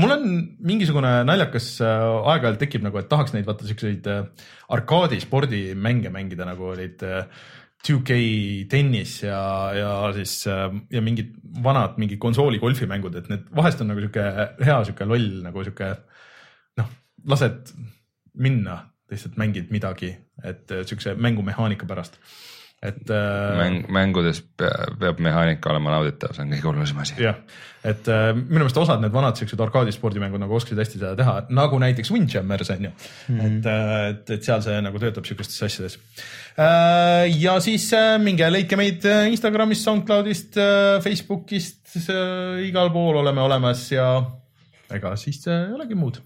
mul on mingisugune naljakas aeg-ajalt tekib nagu, et tahaks neid vaata siukseid arkaadispordimänge mängida, nagu olid äh, 2K tennis ja, ja siis ja mingid vanad mingi konsooli golfimängud, et need vahest on nagu sihuke hea sihuke loll nagu sihuke noh, lased minna, lihtsalt mängid midagi, et siukse mängumehaanika pärast et äh,. mäng, mängudes peab, mehaanika olema nauditav, see on kõige olulisem asi. jah, et äh, minu meelest osad need vanad siuksed arkaadispordimängud nagu oskasid hästi seda teha, nagu näiteks Windjammers on ju mm, -hmm. et, äh, et, et seal see nagu töötab siukestes asjades äh,. ja siis äh, minge leidke meid äh, Instagramist, SoundCloudist äh,, Facebookist äh,, igal pool oleme olemas ja ega siis äh, ei olegi muud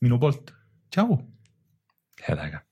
minu poolt, tšau. head aega